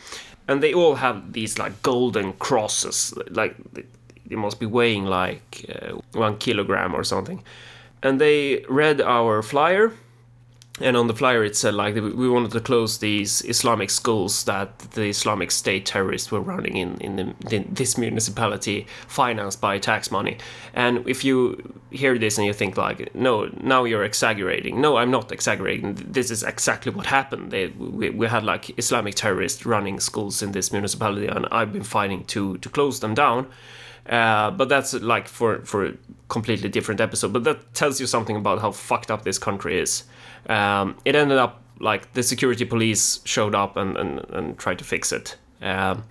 Speaker 2: and they all have these like golden crosses, like they, they must be weighing like uh, one kilogram or something. And they read our flyer, and on the flyer it said like we wanted to close these Islamic schools that the Islamic State terrorists were running in in, the, in this municipality, financed by tax money. And if you hear this and you think like, no, now you're exaggerating. No, I'm not exaggerating. This is exactly what happened. They, we, we had like Islamic terrorists running schools in this municipality, and I've been fighting to to close them down. Uh, but that's like for for a completely different episode. But that tells you something about how fucked up this country is. Um, it ended up like the security police showed up and, and, and tried to fix it. Um,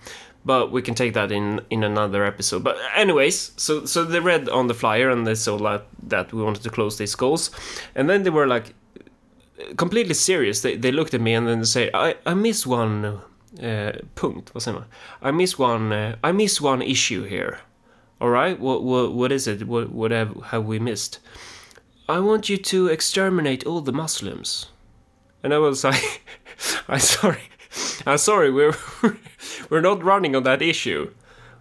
Speaker 2: but we can take that in in another episode. But anyways, so so they read on the flyer and they saw that that we wanted to close these schools, and then they were like completely serious. They they looked at me and then they say, I I miss one uh, punkt. Vad säger man? I miss one. Uh, I miss one issue here. All right, what what what is it? What what have have we missed? I want you to exterminate all the Muslims. And I was like, I'm sorry, I'm sorry, we're we're not running on that issue.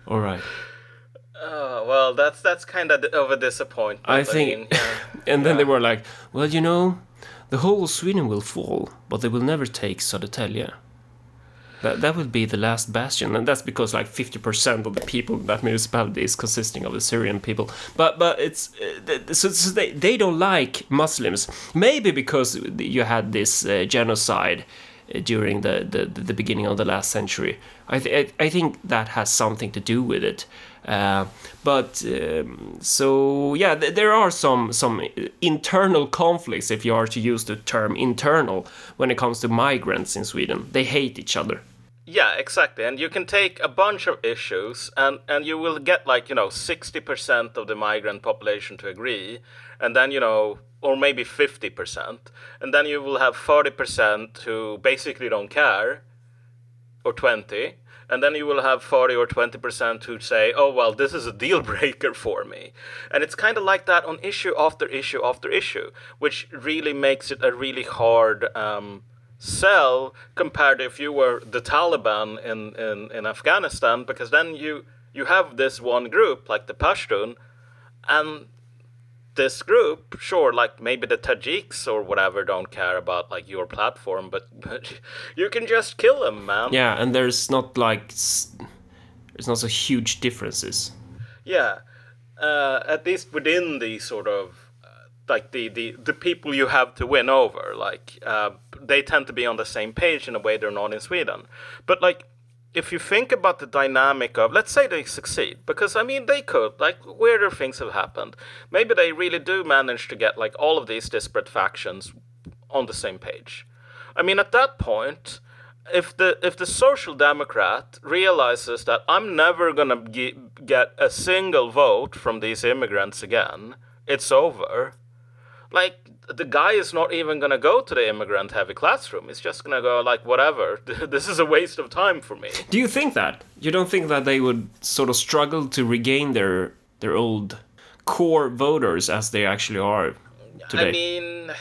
Speaker 2: All right.
Speaker 1: Oh, well, that's that's kind of of a disappointment.
Speaker 2: I think,
Speaker 1: mean, yeah.
Speaker 2: and then they were like, "Well, you know, the whole Sweden will fall, but they will never take Södertälje. That that will be the last bastion, and that's because like fifty percent of the people in that municipality is consisting of the Syrian people. But but it's uh, so, so they they don't like Muslims. Maybe because you had this uh, genocide uh, during the, the the beginning of the last century. I th- I think that has something to do with it. Uh, but um, so yeah, th- there are some some internal conflicts, if you are to use the term internal, when it comes to migrants in Sweden. They hate each other.
Speaker 1: Yeah, exactly. And you can take a bunch of issues and, and you will get like, you know, 60% of the migrant population to agree. And then, you know, or maybe 50%. And then you will have 40% who basically don't care, or 20. And then you will have 40 or 20% who say, oh, well, this is a deal breaker for me. And it's kind of like that on issue after issue after issue, which really makes it a really hard um, sell compared if you were the Taliban in, in, in Afghanistan, because then you, you have this one group, like the Pashtun, and this group, sure, like maybe the Tajiks or whatever don't care about like your platform, but, but you can just kill them, man.
Speaker 2: Yeah, and there's not like there's not so huge differences.
Speaker 1: Yeah, uh, at least within the sort of like the, the the people you have to win over, like uh, they tend to be on the same page in a way they're not in Sweden. But like if you think about the dynamic of let's say they succeed because i mean they could like weirder things have happened maybe they really do manage to get like all of these disparate factions on the same page i mean at that point if the if the social democrat realizes that i'm never going to ge- get a single vote from these immigrants again it's over like the guy is not even going to go to the immigrant heavy classroom he's just going to go like whatever this is a waste of time for me
Speaker 2: Do you think that? You don't think that they would sort of struggle to regain their their old core voters as they actually are today?
Speaker 1: I mean,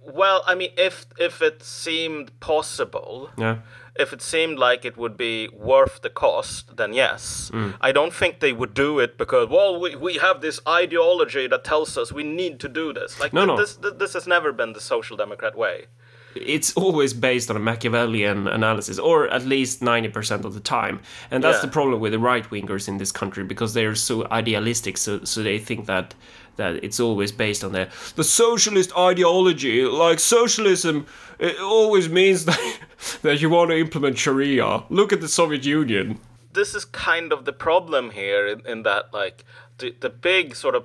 Speaker 1: well, I mean, if if it seemed possible,
Speaker 2: yeah.
Speaker 1: If it seemed like it would be worth the cost, then yes.
Speaker 2: Mm.
Speaker 1: I don't think they would do it because well, we, we have this ideology that tells us we need to do this. Like
Speaker 2: No, no.
Speaker 1: this th- this has never been the social democrat way.
Speaker 2: It's always based on a Machiavellian analysis, or at least 90% of the time. And that's
Speaker 1: Yeah.
Speaker 2: the problem with the right wingers in this country because they're so idealistic, so, so they think that that it's always based on the, the socialist ideology. Like socialism, it always means that, that you want to implement Sharia. Look at the Soviet Union.
Speaker 1: this is kind of the problem here in, in that like the, the big sort of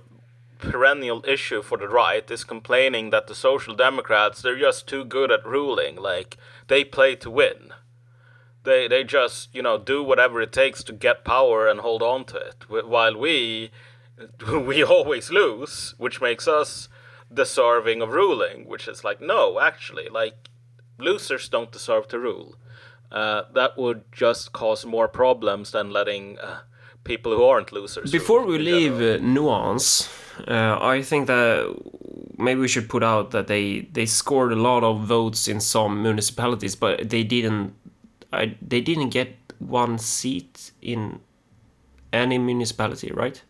Speaker 1: perennial issue for the right is complaining that the social democrats they're just too good at ruling like they play to win they they just you know do whatever it takes to get power and hold on to it while we we always lose which makes us deserving of ruling which is like no actually like losers don't deserve to rule uh, that would just cause more problems than letting uh, people who aren't losers.
Speaker 2: Before we leave uh, nuance, uh, I think that maybe we should put out that they they scored a lot of votes in some municipalities, but they didn't. I, they didn't get one seat in any municipality, right?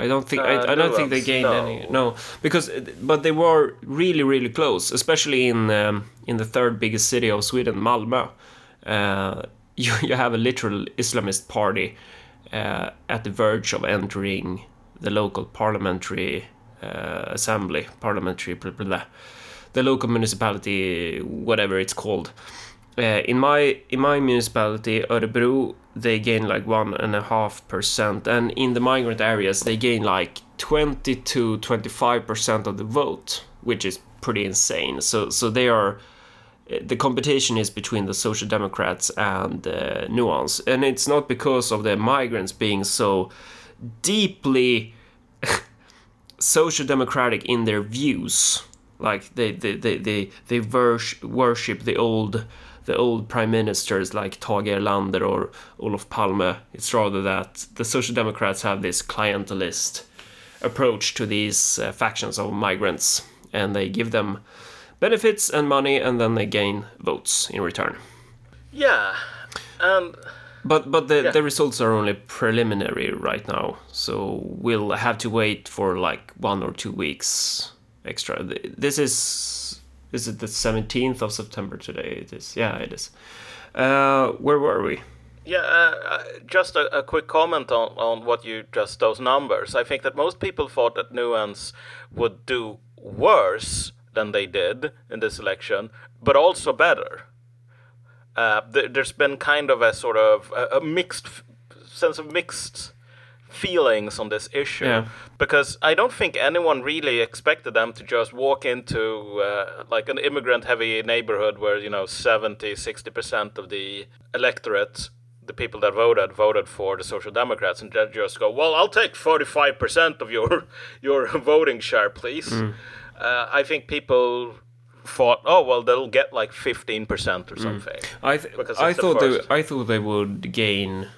Speaker 2: I don't think
Speaker 1: Uh,
Speaker 2: I, I don't think they gained
Speaker 1: no.
Speaker 2: any. No, because but they were really really close, especially in um, in the third biggest city of Sweden, Malmö. Uh, you you have a literal Islamist party uh, at the verge of entering the local parliamentary uh, assembly, parliamentary blah, blah, blah, the local municipality, whatever it's called. Uh, in my in my municipality, Örebro, they gain like one and a half percent, and in the migrant areas, they gain like twenty to twenty five percent of the vote, which is pretty insane. So so they are the competition is between the social democrats and uh, nuance and it's not because of the migrants being so deeply social democratic in their views like they they they they, they worship the old the old prime ministers like Tage Erlander or Olof Palme it's rather that the social democrats have this clientelist approach to these uh, factions of migrants and they give them benefits and money and then they gain votes in return
Speaker 1: yeah, and
Speaker 2: But but the,
Speaker 1: Yeah.
Speaker 2: the results are only preliminary right now, so we'll have to wait for like one or two weeks extra. This is is it the seventeenth of September today? It is. Yeah, it is. Uh, where were we?
Speaker 1: Yeah, uh, uh, just a, a quick comment on, on what you just those numbers. I think that most people thought that Nuance would do worse than they did in this election, but also better. Uh, th- there's been kind of a sort of a, a mixed sense of mixed feelings on this issue.
Speaker 2: Yeah.
Speaker 1: because I don't think anyone really expected them to just walk into uh, like an immigrant heavy neighborhood where you know 70 60% of the electorate the people that voted voted for the social democrats. And just go well I'll take 45% of your your voting share please. Uh, I think people thought oh well they'll get like 15% or something.
Speaker 2: I th-
Speaker 1: Because
Speaker 2: I
Speaker 1: the
Speaker 2: thought they. I thought they would gain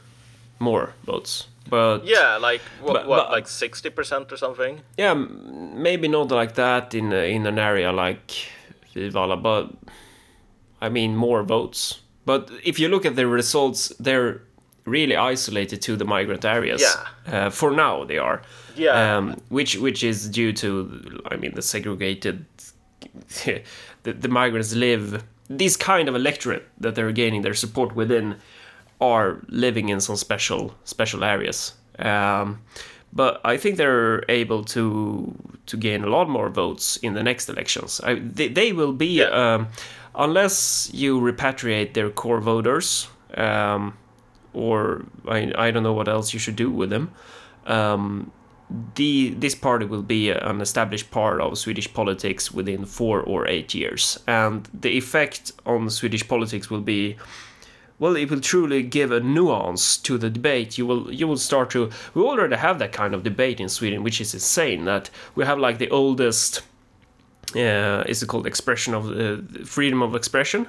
Speaker 2: more votes, but
Speaker 1: yeah like what,
Speaker 2: But-
Speaker 1: what
Speaker 2: but-
Speaker 1: like 60% or something
Speaker 2: yeah, maybe not like that in a, in an area like Vivalla, but I mean more votes. But if you look at the results, they're really isolated to the migrant areas.
Speaker 1: Yeah.
Speaker 2: Uh, for now, they are.
Speaker 1: Yeah.
Speaker 2: Um, which which is due to, I mean, the segregated. the, the migrants live. This kind of electorate that they're gaining their support within are living in some special special areas. Um, but I think they're able to to gain a lot more votes in the next elections. I, they, they will be
Speaker 1: Yeah.
Speaker 2: um, unless you repatriate their core voters, um, or I, I don't know what else you should do with them. Um, the this party will be an established part of Swedish politics within four or eight years, and the effect on Swedish politics will be well, it will truly give a nuance to the debate. You will you will start to. We already have that kind of debate in Sweden, which is insane. That we have like the oldest. Uh, is it called expression of uh, freedom of expression?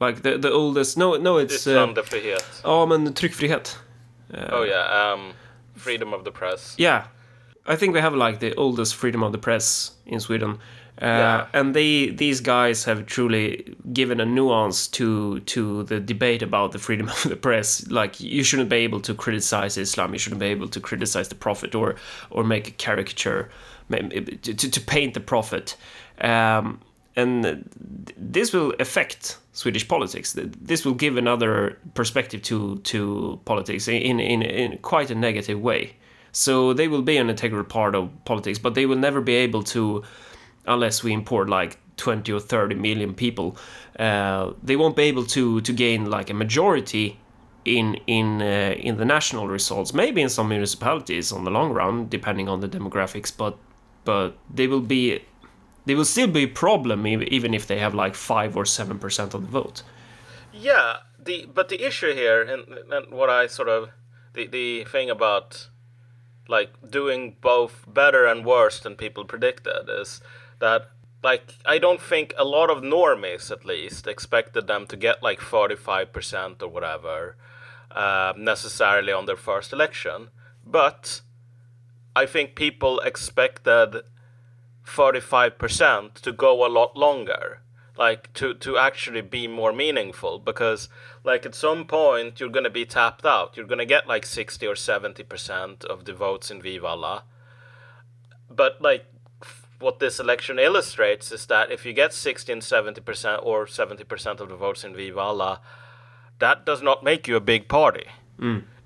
Speaker 2: Like the the oldest. No, no, it's. Uh, ja, men tryckfrihet.
Speaker 1: Oh yeah, um, freedom of the press.
Speaker 2: Yeah, I think we have like the oldest freedom of the press in Sweden, uh,
Speaker 1: Yeah.
Speaker 2: and they these guys have truly given a nuance to to the debate about the freedom of the press. Like you shouldn't be able to criticize Islam, you shouldn't be able to criticize the prophet or or make a caricature, to, to, paint the prophet. Um, and this will affect Swedish politics. This will give another perspective to to politics in in, in quite a negative way. So they will be an integral part of politics, but they will never be able to, unless we import like 20 or 30 million people, uh, they won't be able to to gain like a majority in in uh, in the national results. Maybe in some municipalities on the long run, depending on the demographics, but but they will be they will still be a problem even if they have like five or seven percent of the vote.
Speaker 1: Yeah, the but the issue here, and, and what I sort of the the thing about like doing both better and worse than people predicted is that like I don't think a lot of normies at least expected them to get like forty five percent or whatever uh, necessarily on their first election, but I think people expected 45% to go a lot longer like to to actually be more meaningful. Because like at some point you're going to be tapped out. You're going to get like 60 or 70% of the votes in Vivalla but like what this election illustrates is that if you get 60 and 70% or 70% of the votes in Vivalla that does not make you a big party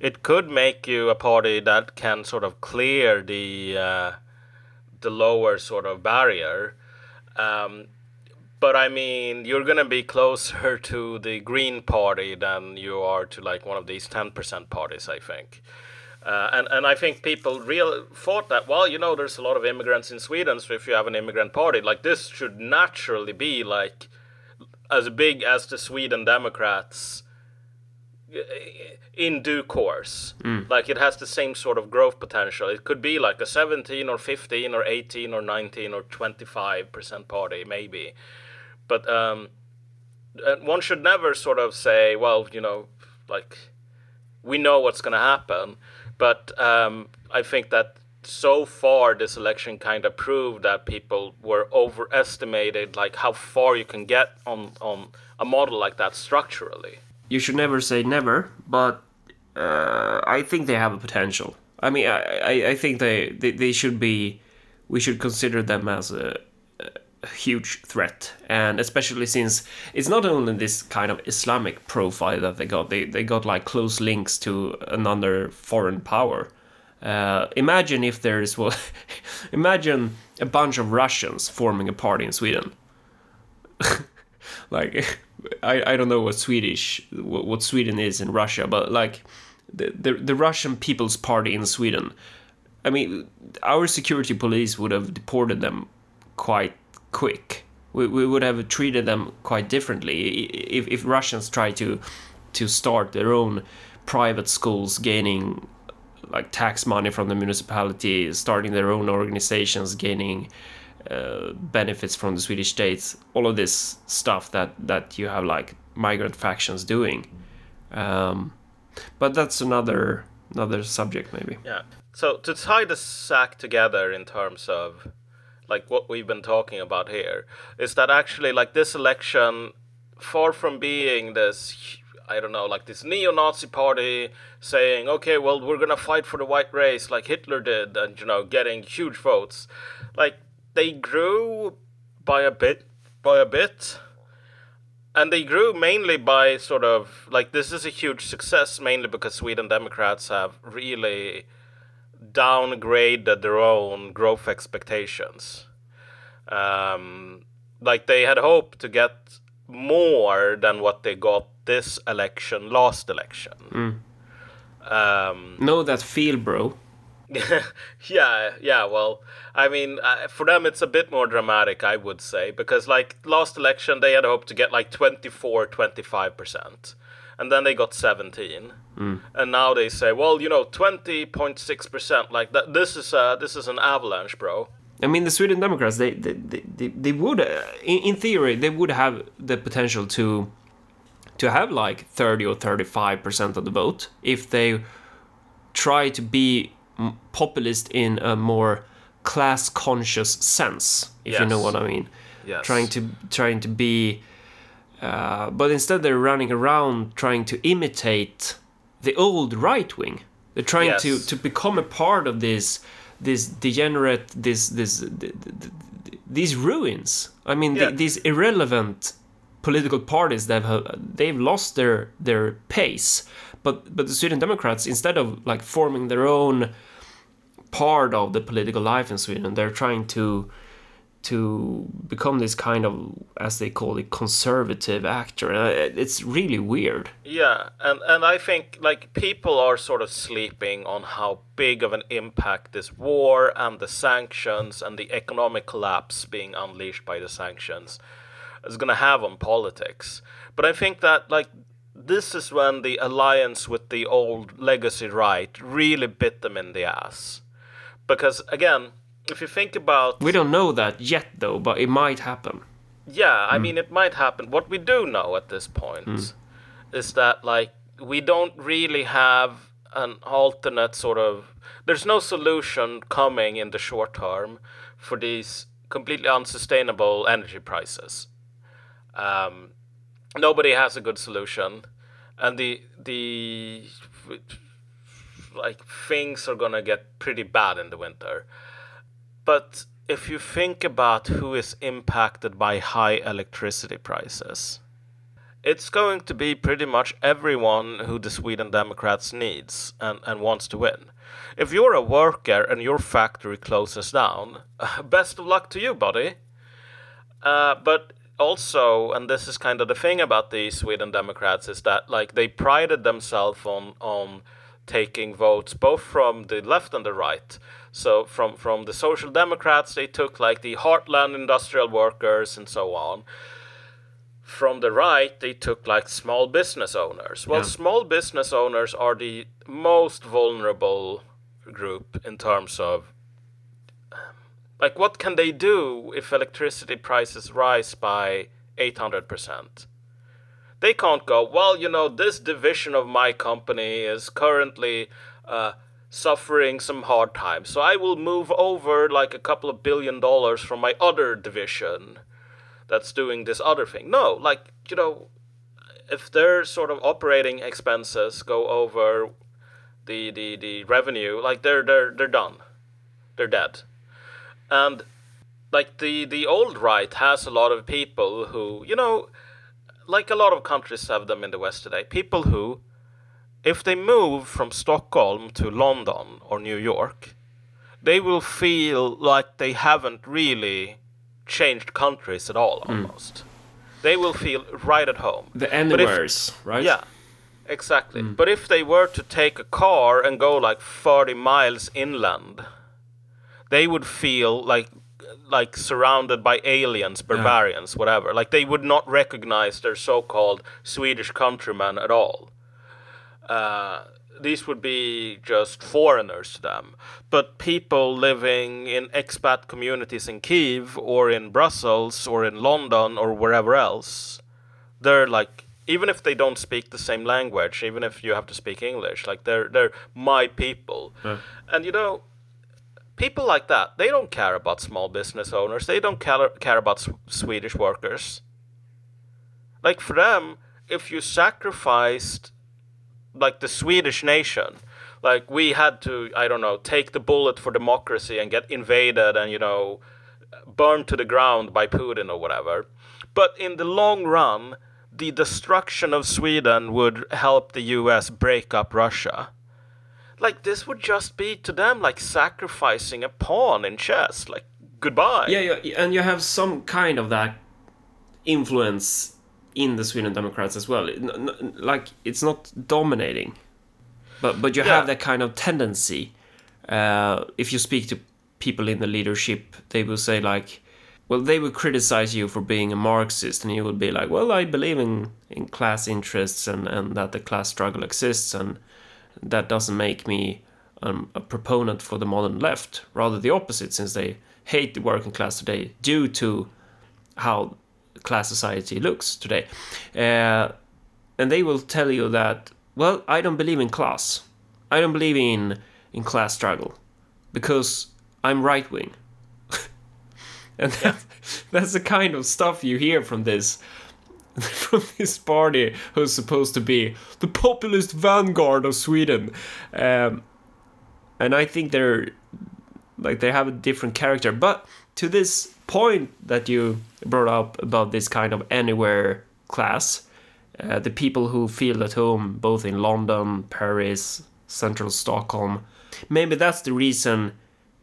Speaker 1: it could make you a party that can sort of clear the uh, the lower sort of barrier. Um, but I mean, you're gonna be closer to the Green Party than you are to like one of these ten percent parties, I think. Uh, and and I think people real thought that well, you know, there's a lot of immigrants in Sweden, so if you have an immigrant party, like this should naturally be like as big as the Sweden Democrats in due course. Like it has the same sort of growth potential. It could be like a 17 or 15 or 18 or 19 or 25% party, maybe. But um, one should never sort of say, well, you know, like we know what's going to happen. But um, I think that so far this election kind of proved that people were overestimated like how far you can get on on a model like that structurally.
Speaker 2: you should never say never, but uh, I think they have a potential. I mean, I, I, I think they, they, they should be, we should consider them as a, huge threat. And especially since it's not only this kind of Islamic profile that they got, they, they got like close links to another foreign power. Uh, imagine if there is, well, imagine a bunch of Russians forming a party in Sweden. like, I, I don't know what Swedish, what, what Sweden is in Russia, but like, the, the, the Russian People's Party in Sweden. I mean, our security police would have deported them quite quick. We, we would have treated them quite differently if, if Russians try to to start their own private schools, gaining like tax money from the municipality, starting their own organizations, gaining uh, benefits from the Swedish states. All of this stuff that that you have like migrant factions doing. Um, but that's another another subject maybe.
Speaker 1: Yeah. So to tie the sack together in terms of like what we've been talking about here is that actually like this election far from being this I don't know, like this neo-Nazi party saying, "Okay, well, we're gonna fight for the white race like Hitler did," and you know, getting huge votes. Like they grew by a bit, by a bit, and they grew mainly by sort of like this is a huge success mainly because Sweden Democrats have really downgraded their own growth expectations. Um, like they had hoped to get more than what they got this election, last election.
Speaker 2: Mm.
Speaker 1: Um,
Speaker 2: know that feel, bro.
Speaker 1: yeah, yeah. Well, I mean, uh, for them it's a bit more dramatic, I would say, because like last election they had hoped to get like 24, 25 percent, and then they got 17,
Speaker 2: mm.
Speaker 1: and now they say, well, you know, 20.6 percent. Like that. This is uh, this is an avalanche, bro.
Speaker 2: I mean, the Sweden Democrats, they they they, they would, uh, in, in theory, they would have the potential to to have like 30 or 35 percent of the vote if they try to be populist in a more class conscious sense if yes. you know what i mean
Speaker 1: yes.
Speaker 2: trying to trying to be uh, but instead they're running around trying to imitate the old right wing they're trying yes. to to become a part of this this degenerate this this these ruins i mean yeah. the, these irrelevant political parties that have they've lost their their pace but but the Sweden Democrats instead of like forming their own part of the political life in Sweden they're trying to to become this kind of as they call it conservative actor uh, it's really weird
Speaker 1: yeah and and i think like people are sort of sleeping on how big of an impact this war and the sanctions and the economic collapse being unleashed by the sanctions is going to have on politics. But I think that like this is when the alliance with the old legacy right really bit them in the ass. Because again, if you think about
Speaker 2: We don't know that yet though, but it might happen.
Speaker 1: Yeah, I mm. mean it might happen. What we do know at this point mm. is that like we don't really have an alternate sort of there's no solution coming in the short term for these completely unsustainable energy prices. Um, nobody has a good solution, and the the like things are gonna get pretty bad in the winter. But if you think about who is impacted by high electricity prices, it's going to be pretty much everyone who the Sweden Democrats needs and, and wants to win. If you're a worker and your factory closes down, best of luck to you, buddy. Uh, but also, and this is kind of the thing about the Sweden Democrats, is that like they prided themselves on on taking votes both from the left and the right. So from from the Social Democrats, they took like the heartland industrial workers and so on. From the right, they took like small business owners. Well, yeah. small business owners are the most vulnerable group in terms of like what can they do if electricity prices rise by 800%? They can't go, well, you know, this division of my company is currently uh, suffering some hard times, so I will move over like a couple of billion dollars from my other division that's doing this other thing. No, like, you know, if their sort of operating expenses go over the the, the revenue, like they're they're they're done, they're dead, and like the the old right has a lot of people who you know, like a lot of countries have them in the West today. People who, if they move from Stockholm to London or New York, they will feel like they haven't really changed countries at all. Hmm. Almost, they will feel right at home.
Speaker 2: The anywheres, right?
Speaker 1: yeah, exactly. Hmm. But if they were to take a car and go like 30 miles inland, they would feel like like surrounded by aliens, barbarians, whatever. Like they would not recognize their so-called Swedish countrymen at all. Uh, these would be just foreigners to them. But people living in expat communities in Kiev or in Brussels or in London or wherever else, they're like even if they don't speak the same language, even if you have to speak English, like they're they're my people. And you know, people like that, they don't care about small business owners. They don't care care about S- Swedish workers. Like for them, if you sacrificed like the Swedish nation, like we had to, I don't know, take the bullet for democracy and get invaded and you know, burned to the ground by Putin or whatever. But in the long run, the destruction of Sweden would help the US break up Russia. Like this would just be to them like sacrificing a pawn in chess. Like goodbye.
Speaker 2: Yeah, yeah, and you have some kind of that influence in the Sweden Democrats as well. Like it's not dominating, but but you
Speaker 1: Yeah.
Speaker 2: have that kind of tendency. Uh, if you speak to people in the leadership, they will say like, well, they will criticize you for being a Marxist, and you will be like, well, I believe in in class interests and and that the class struggle exists, and that doesn't make me um, a proponent for the modern left. Rather, the opposite, since they hate the working class today due to how class society looks today. Uh, and they will tell you that, well, I don't believe in class. I don't believe in, in class struggle because I'm right wing. and that, that's the kind of stuff you hear from this from this party who's supposed to be the populist vanguard of Sweden. Um, and I think they're like they have a different character. But to this point that you brought up about this kind of anywhere class, uh, the people who feel at home both in London, Paris, central Stockholm, maybe that's the reason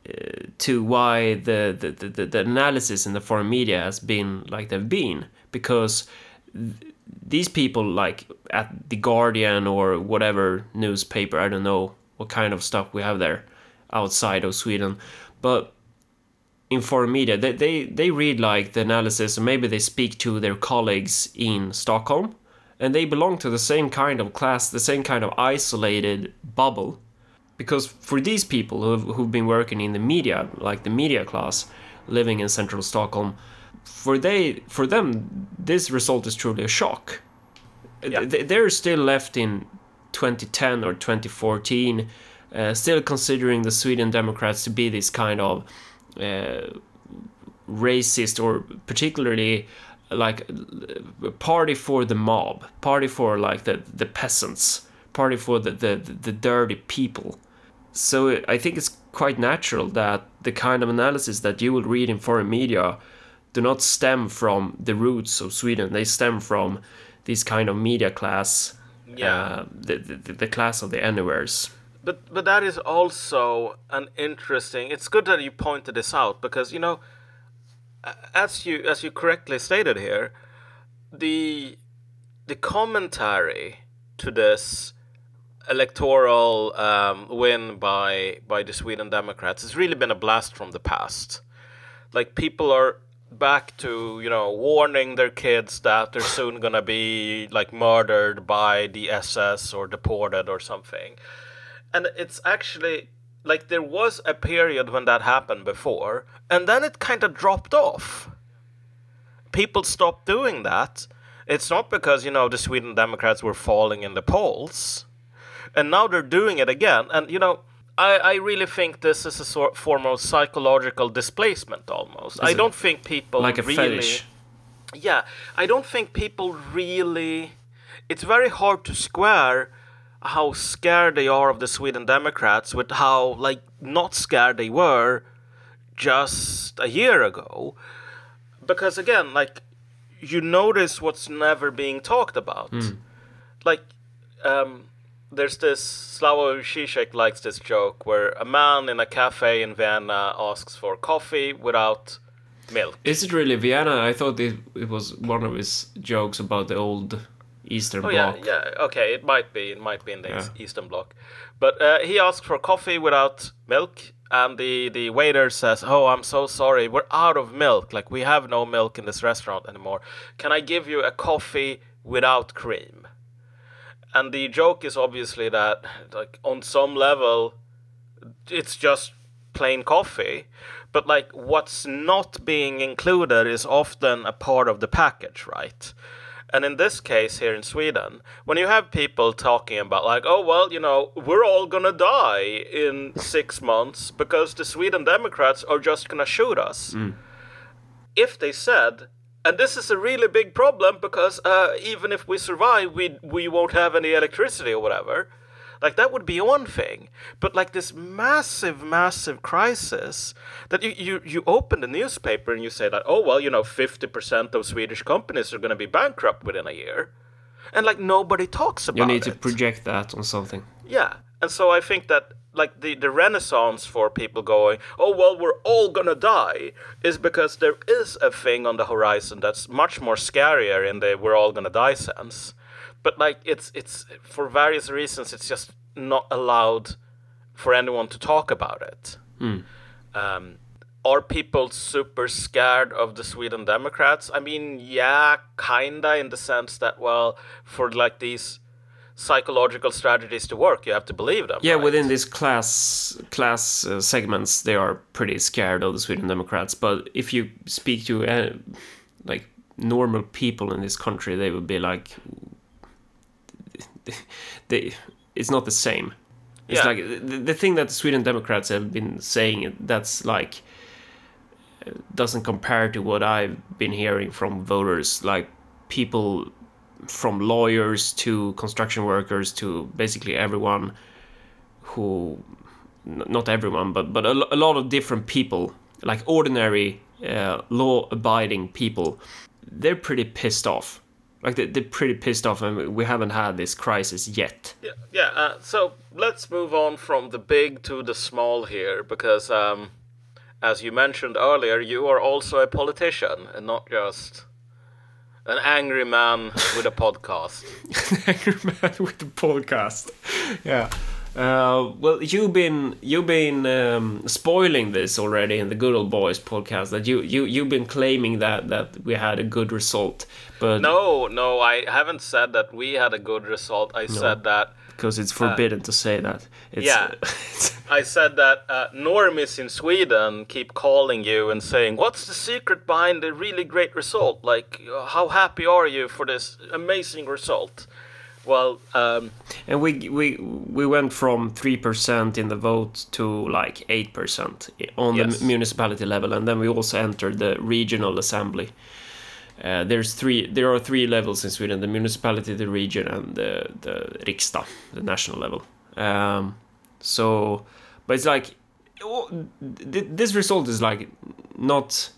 Speaker 2: uh, to why the, the, the, the analysis in the foreign media has been like they've been because th- these people like at the guardian or whatever newspaper i don't know what kind of stuff we have there outside of sweden but in foreign media. They, they, they read like the analysis and maybe they speak to their colleagues in stockholm and they belong to the same kind of class the same kind of isolated bubble. Because for these people who've, who've been working in the media like the media class living in central stockholm for they for them this result is truly a shock.
Speaker 1: Yeah.
Speaker 2: They're still left in 2010 or 2014 uh, still considering the sweden democrats to be this kind of racist or particularly like party for the mob party for like the the peasants party for the the, the dirty people. So i think it's quite natural that the kind of analysis that you will read in foreign media do not stem from the roots of sweden. They stem from this kind of media class
Speaker 1: Yeah.
Speaker 2: uh, the, the, the class of the anywheres
Speaker 1: But but that is also an interesting. It's good that you pointed this out because you know, as you as you correctly stated here, the the commentary to this electoral um, win by by the Sweden Democrats has really been a blast from the past. Like people are back to you know warning their kids that they're soon gonna be like murdered by the SS or deported or something and it's actually like there was a period when that happened before and then it kind of dropped off. People stopped doing that. It's not because you know the sweden democrats were falling in the polls and now they're doing it again. And you know I, I really think this is a sort form of psychological displacement almost. I don't think people
Speaker 2: like a
Speaker 1: really
Speaker 2: fetish?
Speaker 1: Yeah, I don't think people really it's very hard to square how scared they are of the Sweden Democrats with how like not scared they were just a year ago. Because again, like you notice what's never being talked about. Like um, there's this Slavoj Žižek likes this joke where a man in a cafe in Vienna asks for coffee without milk.
Speaker 2: Is it really Vienna? I thought it, it was one of his jokes about the old Eastern
Speaker 1: Oh
Speaker 2: Bloc.
Speaker 1: yeah, yeah. Okay, it might be. It might be in the
Speaker 2: Yeah.
Speaker 1: Eastern Bloc, but uh, he asked for coffee without milk, and the the waiter says, "Oh, I'm so sorry. We're out of milk. Like we have no milk in this restaurant anymore. Can I give you a coffee without cream?" And the joke is obviously that, like, on some level, it's just plain coffee. But like, what's not being included is often a part of the package, right? And in this case here in Sweden, when you have people talking about like, oh well, you know, we're all gonna die in six months because the Sweden Democrats are just gonna shoot us. If they said, and this is a really big problem because uh, even if we survive, we we won't have any electricity or whatever. Like that would be one thing, but like this massive, massive crisis that you, you, you open the newspaper and you say that oh well you know fifty percent of Swedish companies are going to be bankrupt within a year, and like nobody talks about it.
Speaker 2: You need to project that on something.
Speaker 1: Yeah, and so I think that like the the renaissance for people going, oh well, we're all gonna die, is because there is a thing on the horizon that's much more scarier in the we're all gonna die sense. But like it's it's for various reasons, it's just not allowed for anyone to talk about it. Um, are people super scared of the Sweden Democrats? I mean, yeah, kinda in the sense that well, for like these psychological strategies to work, you have to believe them.
Speaker 2: Yeah,
Speaker 1: right?
Speaker 2: within these class class uh, segments, they are pretty scared of the Sweden Democrats. But if you speak to uh, like normal people in this country, they would be like, they. It's not the same. It's
Speaker 1: Yeah.
Speaker 2: like the, the thing that the Sweden Democrats have been saying. That's like uh, doesn't compare to what I've been hearing from voters, like people from lawyers to construction workers to basically everyone who not everyone but but a, a lot of different people like ordinary uh, law abiding people they're pretty pissed off like they, they're pretty pissed off and we haven't had this crisis yet
Speaker 1: Yeah, yeah. Uh, so let's move on from the big to the small here, because um, as you mentioned earlier, you are also a politician and not just an angry man with a podcast.
Speaker 2: angry man with the podcast. Yeah. Uh, well, you've been you've been um, spoiling this already in the Good Old Boys podcast. That you you you've been claiming that that we had a good result, but
Speaker 1: No, no, I haven't said that we had a good result. I said that
Speaker 2: because it's forbidden to say that. It's,
Speaker 1: yeah. I said that uh, normies in Sweden keep calling you and saying, "What's the secret behind the really great result? Like, uh, how happy are you for this amazing result?" Well, um,
Speaker 2: and we we we went from three percent in the vote to like eight percent on
Speaker 1: Yes.
Speaker 2: the municipality level, and then we also entered the regional assembly. Uh, there's three. There are three levels in Sweden: the municipality, the region, and the the riksdag, the national level. Um, so, but it's like this result is like not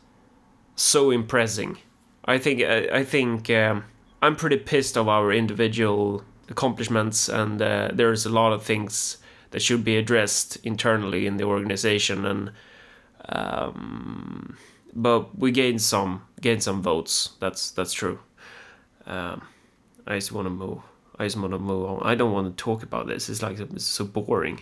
Speaker 2: so impressing. I think I, I think um, I'm pretty pissed of our individual accomplishments, and uh, there's a lot of things that should be addressed internally in the organization, and um, but we gained some gained some votes. That's that's true. Um, I just want to move. I just want to move on. I don't want to talk about this. It's like it's so boring.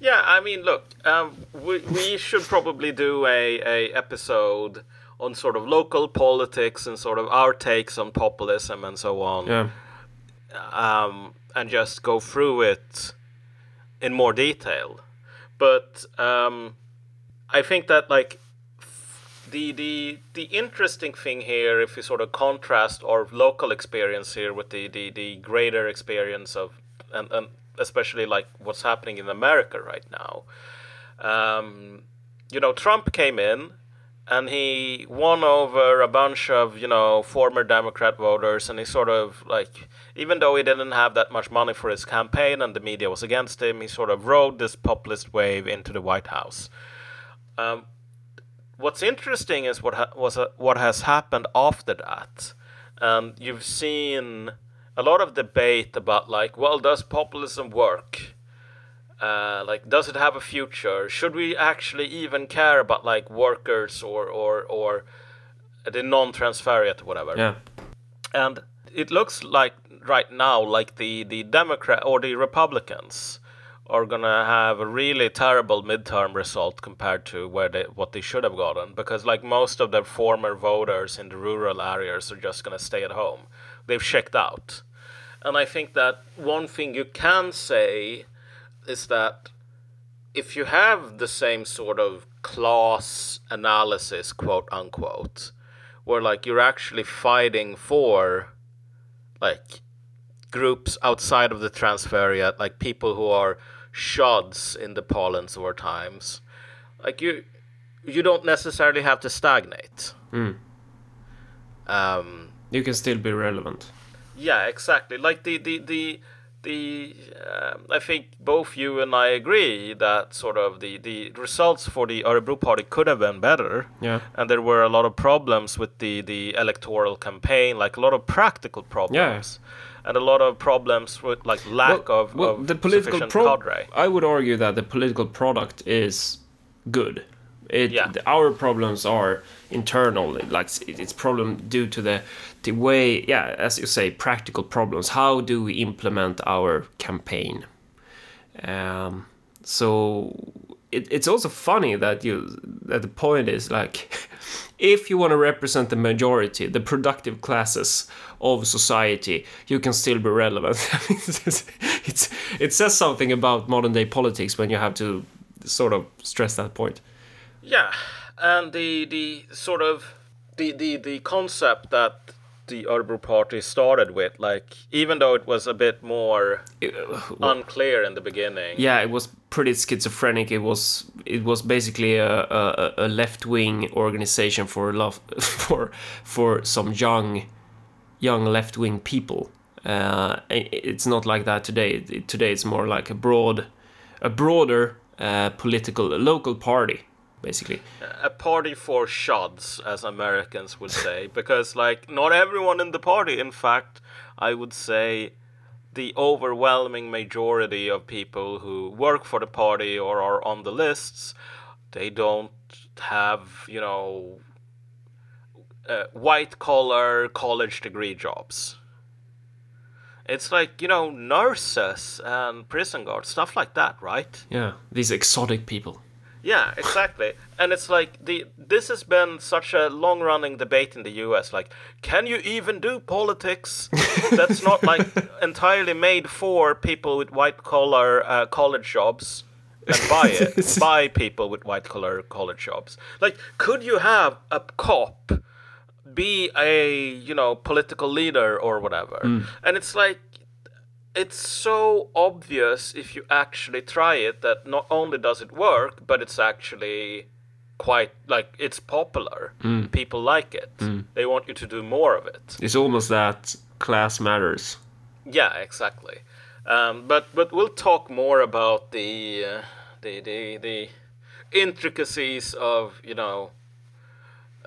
Speaker 1: yeah, I mean, look, um, we we should probably do a a episode on sort of local politics and sort of our takes on populism and so on.
Speaker 2: Yeah.
Speaker 1: um, and just go through it in more detail. But um, I think that like the the the interesting thing here, if you sort of contrast our local experience here with the the, the greater experience of and, and especially like what's happening in America right now. Um, you know, Trump came in and he won over a bunch of you know former Democrat voters, and he sort of like even though he didn't have that much money for his campaign and the media was against him, he sort of rode this populist wave into the White House. Um, what's interesting is what ha- was uh, what has happened after that, and you've seen a lot of debate about like, well, does populism work? Uh, like, does it have a future? Should we actually even care about like workers or or or the non-transferiate, whatever?
Speaker 2: Yeah.
Speaker 1: And it looks like right now, like the the Democrat or the Republicans are gonna have a really terrible midterm result compared to where they what they should have gotten because like most of their former voters in the rural areas are just gonna stay at home. They've checked out. And I think that one thing you can say is that if you have the same sort of class analysis, quote unquote, where like you're actually fighting for like groups outside of the transferiate, like people who are shods in the parlance of our times, like you you don't necessarily have to stagnate. Um,
Speaker 2: You can still be relevant.
Speaker 1: yeah, exactly. Like the the the the um, I think both you and I agree that sort of the the results for the Örebro party could have been better.
Speaker 2: Yeah.
Speaker 1: And there were a lot of problems with the the electoral campaign, like a lot of practical problems. Yeah. And a lot of problems with like lack of,
Speaker 2: well,
Speaker 1: of
Speaker 2: the political pro-
Speaker 1: cadre.
Speaker 2: I would argue that the political product is good. It,
Speaker 1: Yeah.
Speaker 2: the- our problems are internal. Like it's problem due to the the way, yeah, as you say, practical problems. How do we implement our campaign? Um, so it, it's also funny that you that the point is like if you want to represent the majority the productive classes of society you can still be relevant it's, it says something about modern day politics when you have to sort of stress that point
Speaker 1: Yeah, and the the sort of the the the concept that the Örebro party started with, like even though it was a bit more unclear in the beginning.
Speaker 2: yeah it was pretty schizophrenic. It was it was basically a, a, a left-wing organization for love for for some young young left-wing people. Uh, it's not like that today. Today it's more like a broad a broader uh, political local party basically
Speaker 1: a party for shods, as Americans would say, because like not everyone in the party. In fact, I would say the overwhelming majority of people who work for the party or are on the lists, they don't have you know uh, white collar college degree jobs. It's like you know nurses and prison guards, stuff like that, right?
Speaker 2: yeah these exotic people
Speaker 1: Yeah, exactly. and it's like the this has been such a long-running debate in the US like can you even do politics that's not like entirely made for people with white-collar uh, college jobs and by it by people with white-collar college jobs. Like could you have a cop be a, you know, political leader or whatever? And it's like it's so obvious if you actually try it that not only does it work, but it's actually quite like it's popular. People like it. They want you to do more of it.
Speaker 2: it's almost that class matters
Speaker 1: Yeah, exactly. Um, but but we'll talk more about the uh, the the the intricacies of you know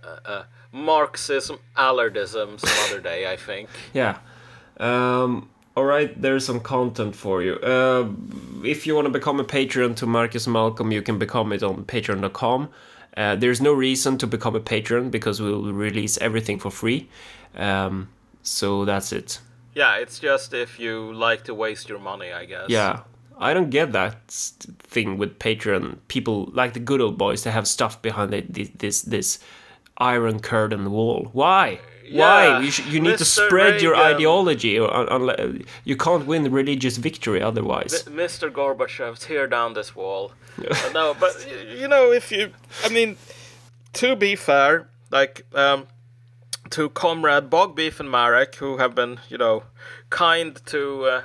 Speaker 1: uh, uh, Marxism, Allardism some other day. I think.
Speaker 2: Yeah. Um, all right, there's some content for you. Uh, if you want to become a patron to Marcus Malcolm, you can become it on patreon.com. Uh, there's no reason to become a patron because we'll release everything for free. Um, so that's it.
Speaker 1: Yeah, it's just if you like to waste your money, I guess.
Speaker 2: Yeah. I don't get that thing with Patreon. People like the good old boys, they have stuff behind this this this iron curtain wall. Why?
Speaker 1: Yeah,
Speaker 2: Why? You, sh- you need to
Speaker 1: Mr.
Speaker 2: spread your ideology. Or, un- unle- you can't win religious victory otherwise.
Speaker 1: M- Mr. Gorbachev, tear down this wall. Uh, no, but you know, if you, I mean, to be fair, like um, to Comrade Bogbeef and Marek, who have been, you know, kind to uh,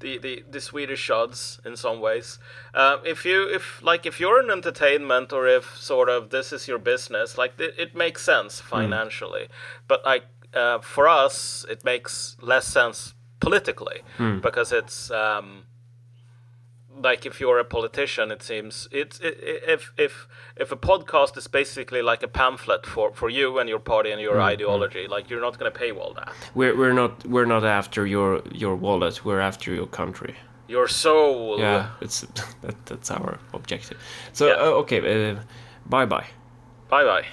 Speaker 1: the, the, the Swedish odds in some ways. Uh, if you if like if you're in entertainment or if sort of this is your business, like it, it makes sense financially, but like uh, for us, it makes less sense politically because it's. Um, like if you're a politician, it seems it's it, if if if a podcast is basically like a pamphlet for for you and your party and your ideology, like you're not going to pay all that.
Speaker 2: We're we're not we're not after your your wallet. We're after your country.
Speaker 1: Your soul.
Speaker 2: Yeah, it's that, that's our objective. So
Speaker 1: Yeah.
Speaker 2: uh, okay, uh, bye bye.
Speaker 1: Bye bye.